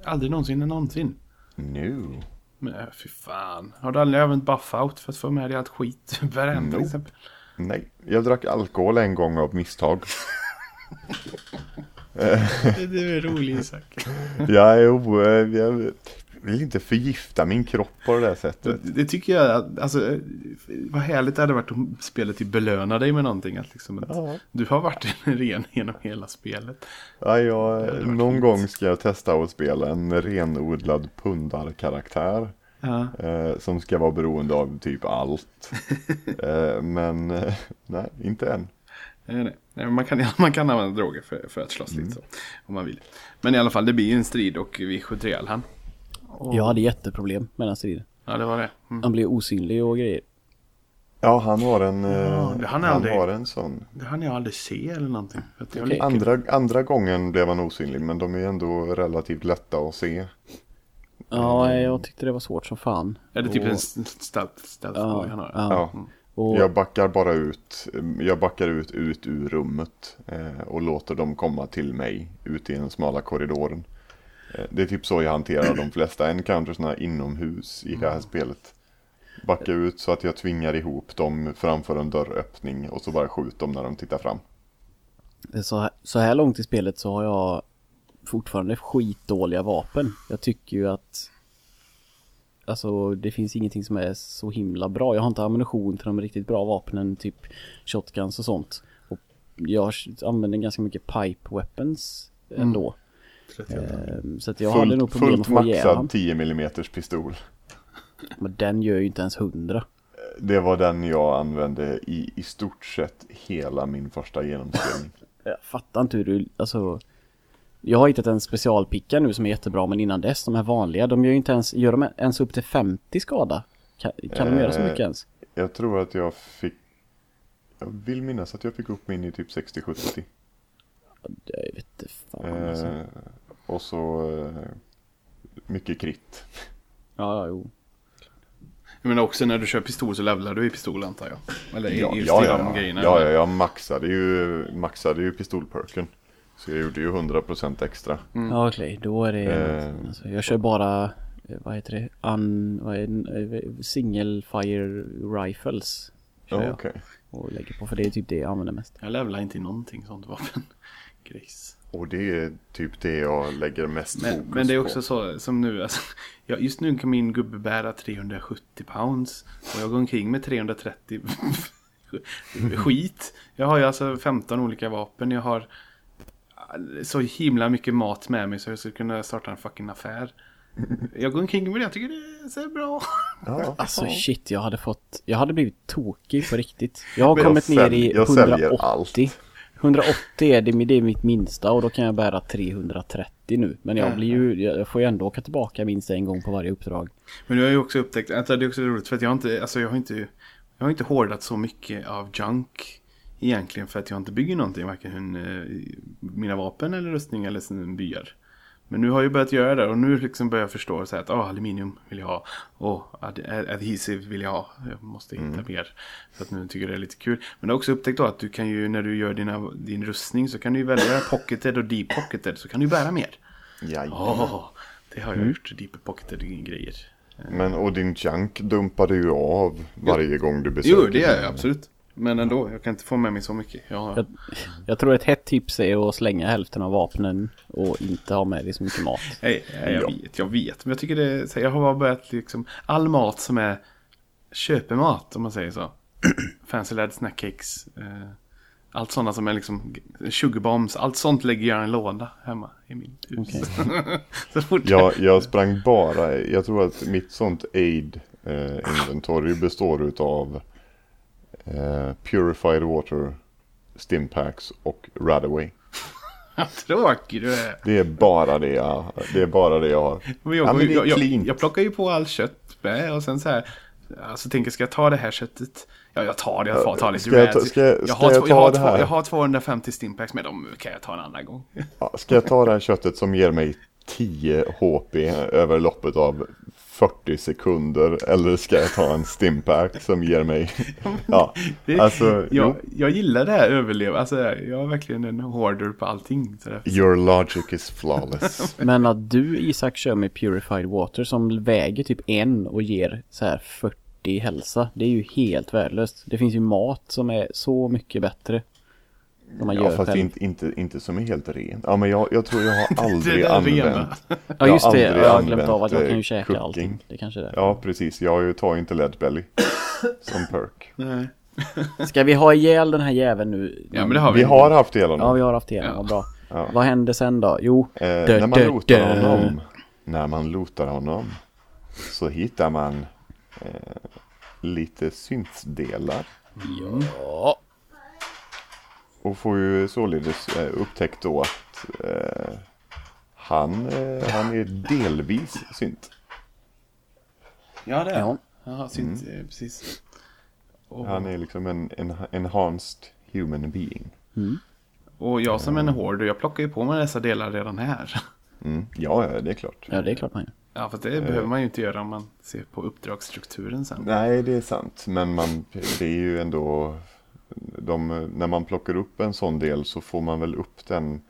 Aldrig någonsin, någonsin. Nu. Men äh, fy fan. Har du aldrig använt buff-out för att få med dig allt skit? <laughs> Till Nope. exempel. Nej, jag drack alkohol en gång av misstag. <laughs> Du är rolig Isak. <laughs> Jag är o... Jag vill inte förgifta min kropp på det där sättet. Det tycker jag, alltså, vad härligt det hade varit om spelet typ belönar dig med någonting. Att liksom att Ja. Du har varit <laughs> ren genom hela spelet. Ja, jag, någon fint. gång ska jag testa att spela en renodlad pundarkaraktär. Ja. Eh, som ska vara beroende av typ allt. <laughs> eh, men eh, nej, inte än. Nej, nej. Man kan, <laughs> man kan använda droger för, för att slåss Mm. lite så. Om man vill. Men i alla fall, det blir ju en strid och vi skjuter ihjäl han. Och- Jag hade jätteproblem med den striden. Ja, det var det. Mm. Han blev osynlig och grejer. Ja, han har en, Ja, eh, han aldrig. har en sån. Det hann jag aldrig se eller någonting. Leker- Andra, andra gången blev han osynlig, men de är ändå relativt lätta att se. Ja, jag tyckte det var svårt som fan. Är det typ Och- en stealth, stealth Ja, han har? ja. Ja. Och, Jag backar bara ut, jag backar ut, ut ur rummet eh, och låter dem komma till mig ut i den smala korridoren. Det är typ så jag hanterar de flesta encountersna inomhus i det här mm. spelet. Backa ut så att jag tvingar ihop dem framför en dörröppning och så bara skjut dem när de tittar fram. Så, så här långt i spelet så har jag fortfarande skitdåliga vapen. Jag tycker ju att Alltså det finns ingenting som är så himla bra. Jag har inte ammunition till de riktigt bra vapnen, typ shotguns och sånt. Och jag använder ganska mycket pipe weapons mm. ändå. Mm. 30. Ehm, så att jag fullt, hade nog problem att få maxad 10 mm pistol. Men den gör ju inte ens 100. Det var den jag använde i, i stort sett hela min första genomspelning. <laughs> jag fattar inte hur du, alltså. Jag har hittat en specialpicka nu som är jättebra, men innan dess, de här vanliga, de gör ju inte ens, gör de ens upp till 50 skada? Kan, kan de göra så mycket eh, ens? Jag tror att jag fick, jag vill minnas att jag fick upp min i typ 60-70. Det vete fan alltså. Eh, och så eh, mycket kritt. Ja, ja, jo. Menar också när du kör pistol så levlar du i pistol antar jag. Eller Ja, just ja, i ja, de ja. grejerna. ja, ja, jag maxade ju, maxade ju pistolperken. Så jag gjorde ju 100% extra. Ja, okej, då är det Eh. alltså, Jag kör bara, eh, vad heter det, Un, vad är det, Eh, single fire rifles kör Ja, jag okej. och lägger på för det är typ det jag använder mest. Jag levlar inte i någonting sånt vapen. <laughs> Grejs. Och det är typ det jag lägger mest Men, fokus men det är på. också så som nu. Alltså, <laughs> ja, just nu kan min gubbe bära 370 pounds. Och jag går omkring med 330 <laughs> skit. Jag har ju alltså 15 olika vapen. Jag har så himla mycket mat med mig så jag skulle kunna starta en fucking affär. Jag går omkring med det. Jag tycker det ser bra. <laughs> Ja. Alltså shit, jag hade fått, jag hade blivit tokig på riktigt. Jag har Men jag kommit ner sälj- i jag säljer 180. allt. 180 är det, det är mitt minsta och då kan jag bära 330 nu. Men jag Ja. blir ju, jag får ju ändå åka tillbaka minst en gång på varje uppdrag. Men nu har ju också upptäckt, det är också roligt för att jag har inte, alltså jag har inte, jag har inte hårdat så mycket av junk Egentligen för att jag inte bygger någonting, varken eh, mina vapen eller rustning eller byar. Men nu har jag börjat göra det och nu liksom börjar jag förstå så att oh, aluminium vill jag ha. Och ad adhesive vill jag ha. Jag måste hitta mm. mer. För att nu tycker jag det är lite kul. Men jag har också upptäckt då att du kan ju när du gör dina, din rustning så kan du välja <laughs> pocketed och deep pocketed så kan du bära mer. Ja, oh, det har jag mm. gjort, deep pocketed grejer. Men och din junk dumpar du ju av varje jo. gång du besöker. Jo, det gör jag absolut. Men ändå, jag kan inte få med mig så mycket. Jag, jag, jag tror ett hett tips är att slänga hälften av vapnen och inte ha med dig så mycket mat. Nej, jag ja. vet, jag vet. Men jag tycker det, jag har bara börjat liksom, all mat som är köpemat om man säger så. <clears throat> Fancy Lad snackcakes. Eh, allt sådana som är liksom sugarbombs, allt sånt lägger jag i en låda hemma i min hus. Okay. <laughs> jag, jag sprang bara, jag tror att mitt sånt aid eh, inventory består utav eh, Purified Water, Stimpaks och Radaway. <laughs> Tråkig du är. Det är bara det jag, det är bara det jag har. Men jag, ja, men jag, jag, jag, plockar ju på all kött med och sen så här. Alltså tänker, ska jag ta det här köttet? Ja, jag tar det. Jag får ta lite ska jag, ta, ska, jag, jag, har, jag, jag, har två, jag har 250 stimpaks med dem kan jag ta en annan gång. Ja, ska jag ta det här köttet som ger mig 10 HP över loppet av 40 sekunder eller ska jag ta en stimpack som ger mig... Ja, det, alltså, jag, jag gillar det här överleva. Alltså, jag är verkligen en hoarder på allting. Your logic is flawless. <laughs> Men att du Isak kör med Purified Water som väger typ en och ger så här 40 hälsa. Det är ju helt värdelöst. Det finns ju mat som är så mycket bättre. Som man ja, gör fast själv. Inte, inte, inte som är helt ren. Ja, men jag, jag tror jag har <laughs> aldrig använt. ja, just det. Jag har glömt av att jag kan ju käka cooking. allting. Det kanske är det. Ja, precis. Jag tar ju inte Lead Belly <laughs> som perk. Nej. <laughs> Ska vi ha ihjäl den här jäveln nu? Ja, men det har vi. Vi har haft ihjäl honom. Ja, vi har haft ihjäl honom. Ja. Bra. Ja. Vad händer sen då? Jo. Eh, dö, när man dö, lotar dö. honom. När man lotar honom. Så hittar man eh, lite syntdelar. Ja. Och får ju således eh, upptäckt då att eh, han, eh, han är delvis synt. Ja det är han. Ja, synt, mm. precis. Och... Han är liksom en, en enhanced human being. Mm. Och jag som en hoarder, jag plockar ju på mig dessa delar redan här. Mm. Ja, det är klart. Ja, det är klart man gör. Ja, för det behöver man ju inte göra om man ser på uppdragsstrukturen sen. Nej, det är sant. Men man, det är ju ändå de, när man plockar upp en sån del så får man väl upp den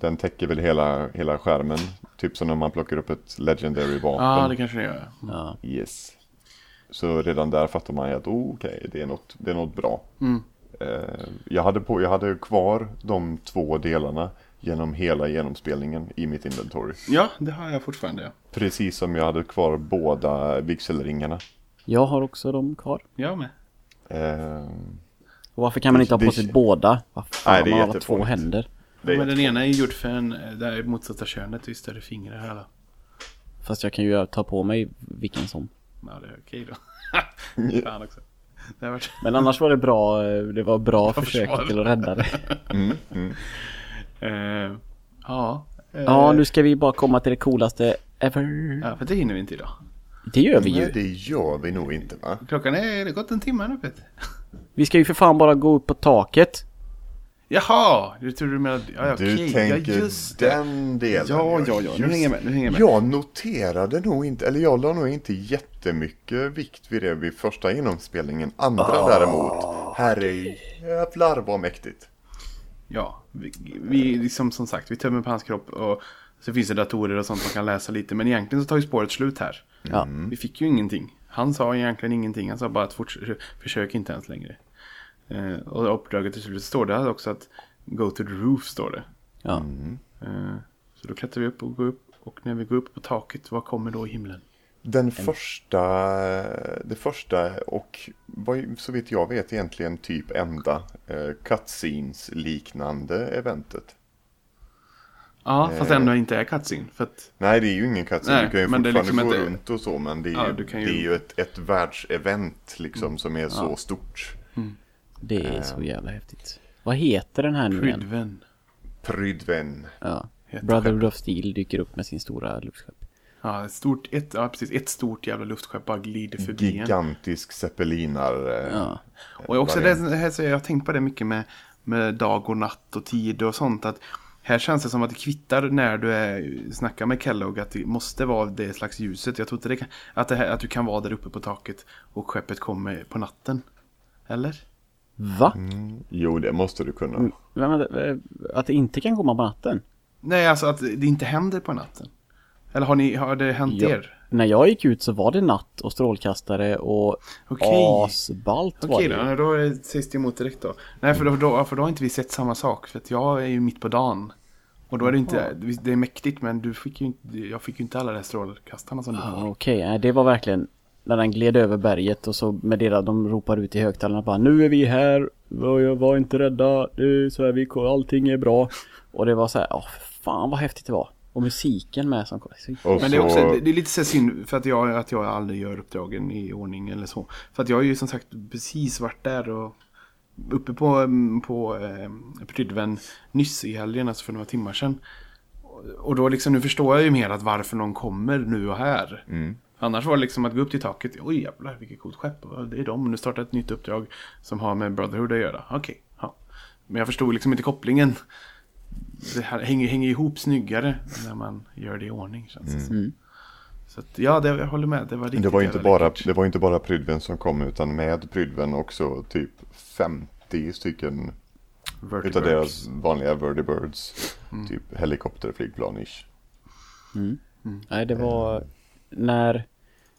den täcker väl hela, hela skärmen. Typ som när man plockar upp ett legendary vapen. Ja, det kanske det gör. Ja. Yes. Så redan där fattar man ju att oh, okej, okay, det, är något, det är något bra. Mm. Eh, jag, hade på, jag hade kvar de två delarna genom hela genomspelningen i mitt inventory. Ja, det har jag fortfarande. Ja. Precis som jag hade kvar båda vigselringarna. Jag har också dem kvar. Jag med. Eh, och varför kan man inte ha på sig båda? Varför Nej, det är man har två händer? Ja, men den ena är gjord för en, där motsatta könet, just större fingrar här Fast jag kan ju ta på mig vilken som. Ja, det är okej då. <laughs> Fan också. Varit... Men annars var det bra, det var bra försök till att rädda det. <laughs> Mm, mm. Uh, ja. Uh, ja, nu ska vi bara komma till det coolaste ever. Ja, för det hinner vi inte idag. Det gör vi ju. Nej, det gör vi nog inte va? Klockan är, det gått en timme nu Peter. Vi ska ju för fan bara gå upp på taket. Jaha, du tror du menar... Ja, du okej. tänker ja, den delen. Ja, ja, ja. Nu hänger jag med. Nu hänger jag med. Jag noterade nog inte, eller jag la nog inte jättemycket vikt vid det vid första genomspelningen. Andra oh, däremot, herre jävlar vad mäktigt. Ja, vi, vi liksom som sagt, vi tömmer på hans kropp och så finns det datorer och sånt man kan läsa lite. Men egentligen så tar ju spåret slut här. Ja. Vi fick ju ingenting. Han sa egentligen ingenting. Han sa bara att forts- försök inte ens längre. Eh, och uppdraget till slut står det också att Go to the roof står det. Ja. Mm. Eh, så då klättrar vi upp och går upp. Och när vi går upp på taket, vad kommer då i himlen? Den en... första, det första och vad, så vitt jag vet egentligen typ enda eh, cutscenes liknande eventet. Ja, fast ändå inte är cutscene. För att... Nej, det är ju ingen cutscene. Nej, du kan ju fortfarande liksom gå inte... runt och så. Men det är ja, ju, ju... Det är ju ett, ett världsevent liksom mm. som är ja. så stort. Mm. Det är så jävla häftigt. Vad heter den här nu Prydven. igen? Prydven. Ja. Brotherhood of Steel dyker upp med sin stora luftskepp. Ja, ett stort, ett, ja, precis, ett stort jävla luftskepp bara glider förbi. Gigantisk zeppelinar. Ja. Och också det här, så jag har tänkt på det mycket med, med dag och natt och tid och sånt. Att här känns det som att det kvittar när du är, snackar med Kellogg att det måste vara det slags ljuset. Jag tror inte det kan, att, det här, att du kan vara där uppe på taket och skeppet kommer på natten. Eller? Va? Jo, det måste du kunna. Men, vänta, eh, Att det inte kan komma på natten? Nej, alltså att det inte händer på natten. Eller har, ni, har det hänt Ja. er? När jag gick ut så var det natt och strålkastare och Okej. asballt var Okej det. då, då är det- sägs det emot direkt då. Nej, för då, då, för då har inte vi sett samma sak. För att jag är ju mitt på dagen. Och då är det inte, det är mäktigt men du fick ju inte, jag fick ju inte alla de här strålkastarna som du får. Okej, nej, det var verkligen när den gled över berget och så med där, de ropar ut i högtalarna bara Nu är vi här, var, var inte rädda, det är så här, vi, allting är bra. Och det var så här, åh fan vad häftigt det var. Och musiken med som kom. Så- Men det är, så- också, det- är lite så synd för att jag, att jag aldrig gör uppdragen i ordning eller så. För att jag har ju som sagt precis varit där och uppe på, mm, på eh, Prydven nyss i helgen, alltså för några timmar sedan. Och- Och då liksom, nu förstår jag ju mer att varför någon kommer nu och här. Annars var det liksom att gå upp till taket, oj jävlar vilket coolt skepp, det är de, nu startar ett nytt uppdrag som har med Brotherhood att göra. Okej, ja. Men jag förstod liksom inte kopplingen. Det här hänger, hänger ihop snyggare när man gör det i ordning känns det som. Mm. Så att, ja, det, jag håller med. Det var riktigt Det var, inte bara, läckert. det var inte bara Prydven som kom utan med Prydven också typ 50 stycken utav Vertibirds. deras vanliga Vertibirds. Mm. Typ helikopterflygplan-ish. Nej, det var när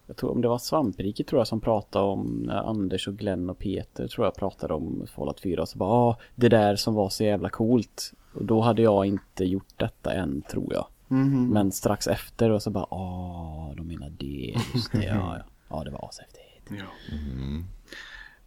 jag tror om det var Svampriket tror jag som pratade om när Anders och Glenn och Peter tror jag pratade om Fallout 4 och så bara ah, det där som var så jävla coolt. Och då hade jag inte gjort detta än tror jag. Mhm. Men strax efter och så bara ah, de menar det, just det, ja, ja. ja det var ashäftigt. Ja.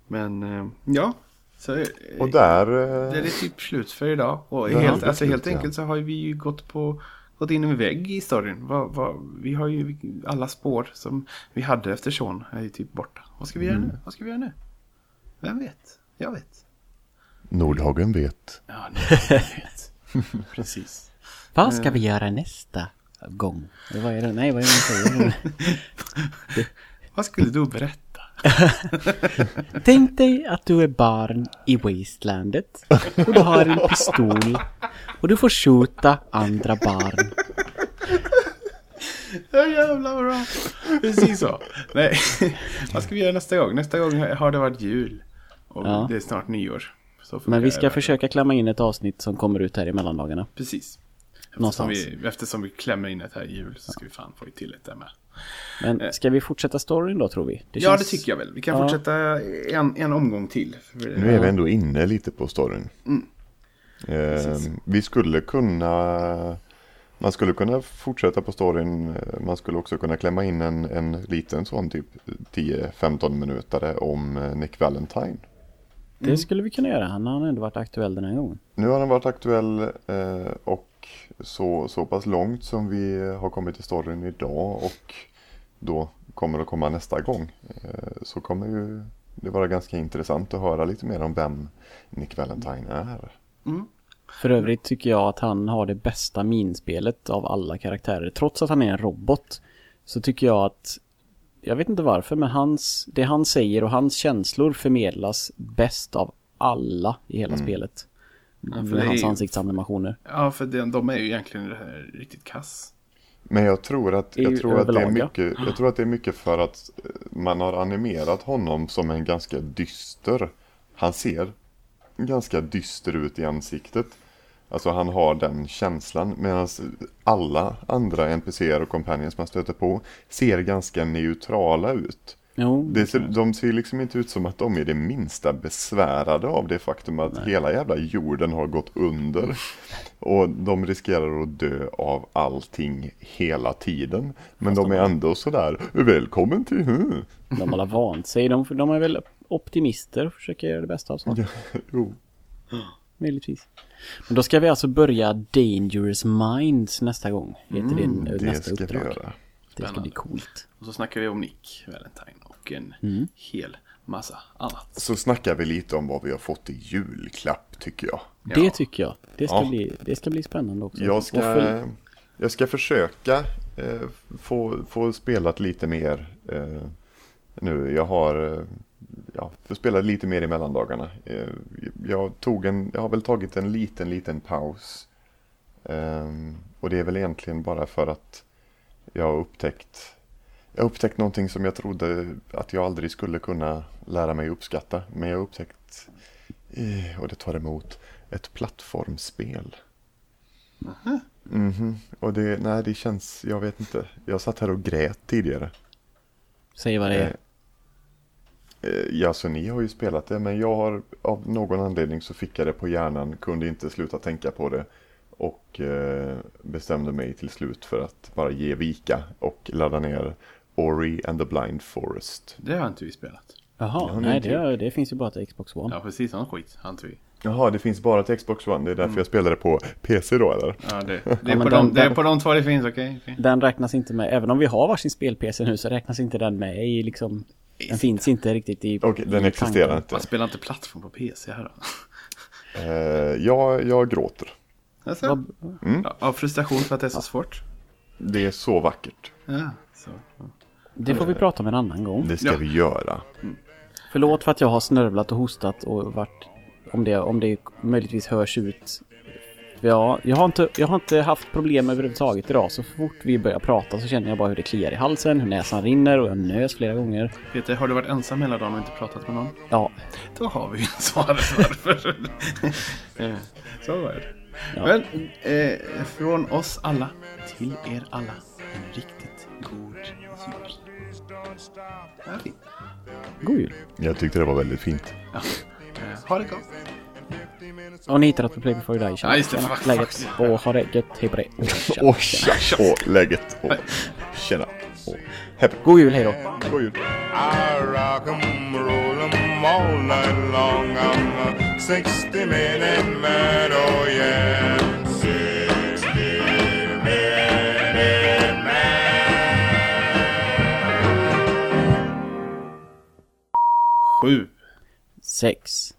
Men, eh, ja. Så, eh, Och där... det är eh, typ slut för idag. Och helt, alltså, helt enkelt så har vi ju gått på gått in i vägg i storyn. Vad, vad, vi har ju alla spår som vi hade efter Sean är ju typ borta. Vad ska vi göra Mm. nu? Vad ska vi göra nu? Vem vet? Jag vet. Nordhagen vet. Ja, jag vet. <laughs> Precis. Vad ska vi göra nästa gång? Vad är det? Nej, vad är det man säger? <laughs> Vad skulle du berätta? <laughs> Tänk dig att du är barn i Wastelandet och du har en pistol och du får skjuta andra barn. Ja jävlar bra. Precis så. Nej, <laughs> vad ska vi göra nästa gång? Nästa gång har det varit jul. Och Ja. det är snart nyår. Men vi ska försöka klämma in ett avsnitt som kommer ut här i mellandagarna. Precis. Eftersom vi, eftersom vi klämmer in ett här i jul så ska vi fan få till ett där med. Men ska vi fortsätta storyn då tror vi? Ja, det tycker jag väl. Vi kan Ja. fortsätta en, en omgång till. Nu är vi ändå inne lite på storyn. Mm. Eh, vi skulle kunna... Man skulle kunna fortsätta på storyn. eh, Man skulle också kunna klämma in en, en liten sån typ 10-15 minutare om eh, Nick Valentine. Det skulle vi kunna göra. Han har ändå varit aktuell den här gången. Nu har den varit aktuell eh, och så, så pass långt som vi har kommit i storyn idag och då kommer att komma nästa gång. Eh, så kommer ju det vara ganska intressant att höra lite mer om vem Nick Valentine är. För övrigt tycker jag att han har det bästa minspelet av alla karaktärer. Trots att han är en robot så tycker jag att jag vet inte varför men hans, det han säger och hans känslor förmedlas bäst av alla i hela spelet. För med hans ju- ansiktsanimationer. Ja, för de, de är ju egentligen det här riktigt kass. Men jag tror att, jag tror att, det, är ja. mycket, jag tror att det är mycket för att eh, man har animerat honom som en ganska dyster. Han ser ganska dyster ut i ansiktet. Alltså han har den känslan medan alla andra NPCer och companions man stöter på ser ganska neutrala ut. Jo, Det ser, de ser liksom inte ut som att de är det minsta besvärade av det faktum att hela jävla jorden har gått under. Och de riskerar att dö av allting hela tiden. Men de är ändå sådär, välkommen till... hm." de har alla vant sig. De, de är väl optimister och försöker göra det bästa av sånt. Jo. Möjligtvis. Men då ska vi alltså börja Dangerous Minds nästa gång. Heter det Mm, Det nästa ska vi uppdrag. göra. Det ska bli coolt. Och så snackar vi om Nick Valentine och en Mm. hel massa annat. Så snackar vi lite om vad vi har fått i julklapp tycker jag. Det tycker jag. Det ska, Ja. bli, det ska bli spännande också. Jag ska, för- jag ska försöka eh, få, få spelat lite mer eh, nu. Jag har eh, ja, får spela lite mer i mellandagarna. Eh, jag, tog en, jag har väl tagit en liten, liten paus. Ehm, och det är väl egentligen bara för att jag har upptäckt jag upptäckt någonting som jag trodde att jag aldrig skulle kunna lära mig uppskatta. Men jag har upptäckt, eh, och det tar emot, ett plattformsspel. Aha. Mhm. Och det, nej det känns, jag vet inte. Jag satt här och grät tidigare. Säg vad det är. Eh, Ja, så ni har ju spelat det, men jag har av någon anledning så fick jag det på hjärnan, kunde inte sluta tänka på det och eh, bestämde mig till slut för att bara ge vika och ladda ner Ori and the Blind Forest. Det har inte vi spelat. Jaha, Ja, nej det- det, det finns ju bara till Xbox One. Ja, precis. Sån skit har inte vi. Jaha, det finns bara till Xbox One, det är därför jag spelade på PC då eller? Ja, det, <laughs> det, är, men på den- de, det är den- på de två det finns, okej? okej. Den räknas inte med, även om vi har varsin spel-PC nu så räknas inte den med i liksom Den finns inte riktigt i Okej, den i existerar tanken. inte. Man spelar inte plattform på PC här då. <laughs> Eh, jag, jag gråter. Alltså, Vad- ja, av frustration för att det är så svårt. Det är så vackert. Ja, så. Det får vi prata om en annan gång. Det ska Ja. vi göra. Förlåt för att jag har snörvlat och hostat och varit om det, om det möjligtvis hörs ut. Ja, jag har, inte, jag har inte haft problem överhuvudtaget idag. Så fort vi börjar prata så känner jag bara hur det kliar i halsen, hur näsan rinner och jag nös flera gånger. Peter, har du varit ensam hela dagen och inte pratat med någon? Ja, Då har vi ju svaret varför. <laughs> Eh, så var det. Ja. Men eh, från oss alla till er alla en riktigt god jul. Ja, fint. god jul. Jag tyckte det var väldigt fint. Ja. Ha det gott. Och ni hittar att på Play Before You Die. Tjena, Ja, just det. tjena, Fuck, läget. fuck. Och ha det gött. Hej på dig. Och tja, åh, läget. Åh, tjena. Åh, hepp. God jul, hej då. God jul. I rock 'em, roll 'em all night long. I'm a 60 minute man, oh yeah. Sju. Sex.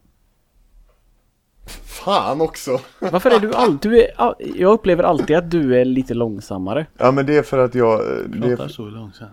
Fan också. Varför är du alltid... Du är, all- jag upplever alltid att du är lite långsammare. Ja men det är för att jag... Det Pratar är, så långsamt.